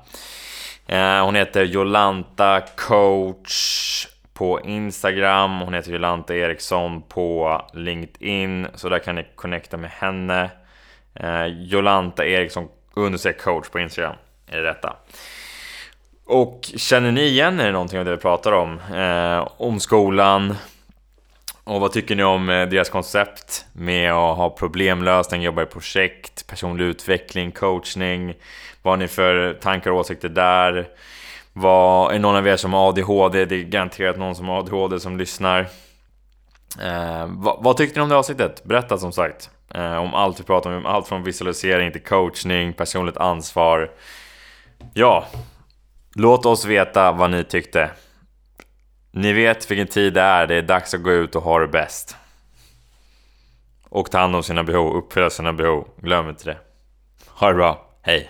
Eh, hon heter Jolanta coach på Instagram. Hon heter Jolanta Eriksson på LinkedIn. Så där kan ni connecta med henne. Eh, Jolanta Eriksson understreck coach på Instagram är det detta. Och känner ni igen er i någonting av det vi pratar om? Eh, om skolan? Och vad tycker ni om eh, deras koncept med att ha problemlösning, jobba i projekt, personlig utveckling, coachning? Vad har ni för tankar och åsikter där? Vad, är någon av er som har ADHD? Det är garanterat någon som har ADHD som lyssnar. Eh, vad, vad tyckte ni om det avsnittet? Berätta som sagt. Eh, om allt vi pratar om, allt från visualisering till coachning, personligt ansvar. Ja, Låt oss veta vad ni tyckte. Ni vet vilken tid det är, det är dags att gå ut och ha det bäst. Och ta hand om sina behov, uppfylla sina behov. Glöm inte det. Ha det bra, hej!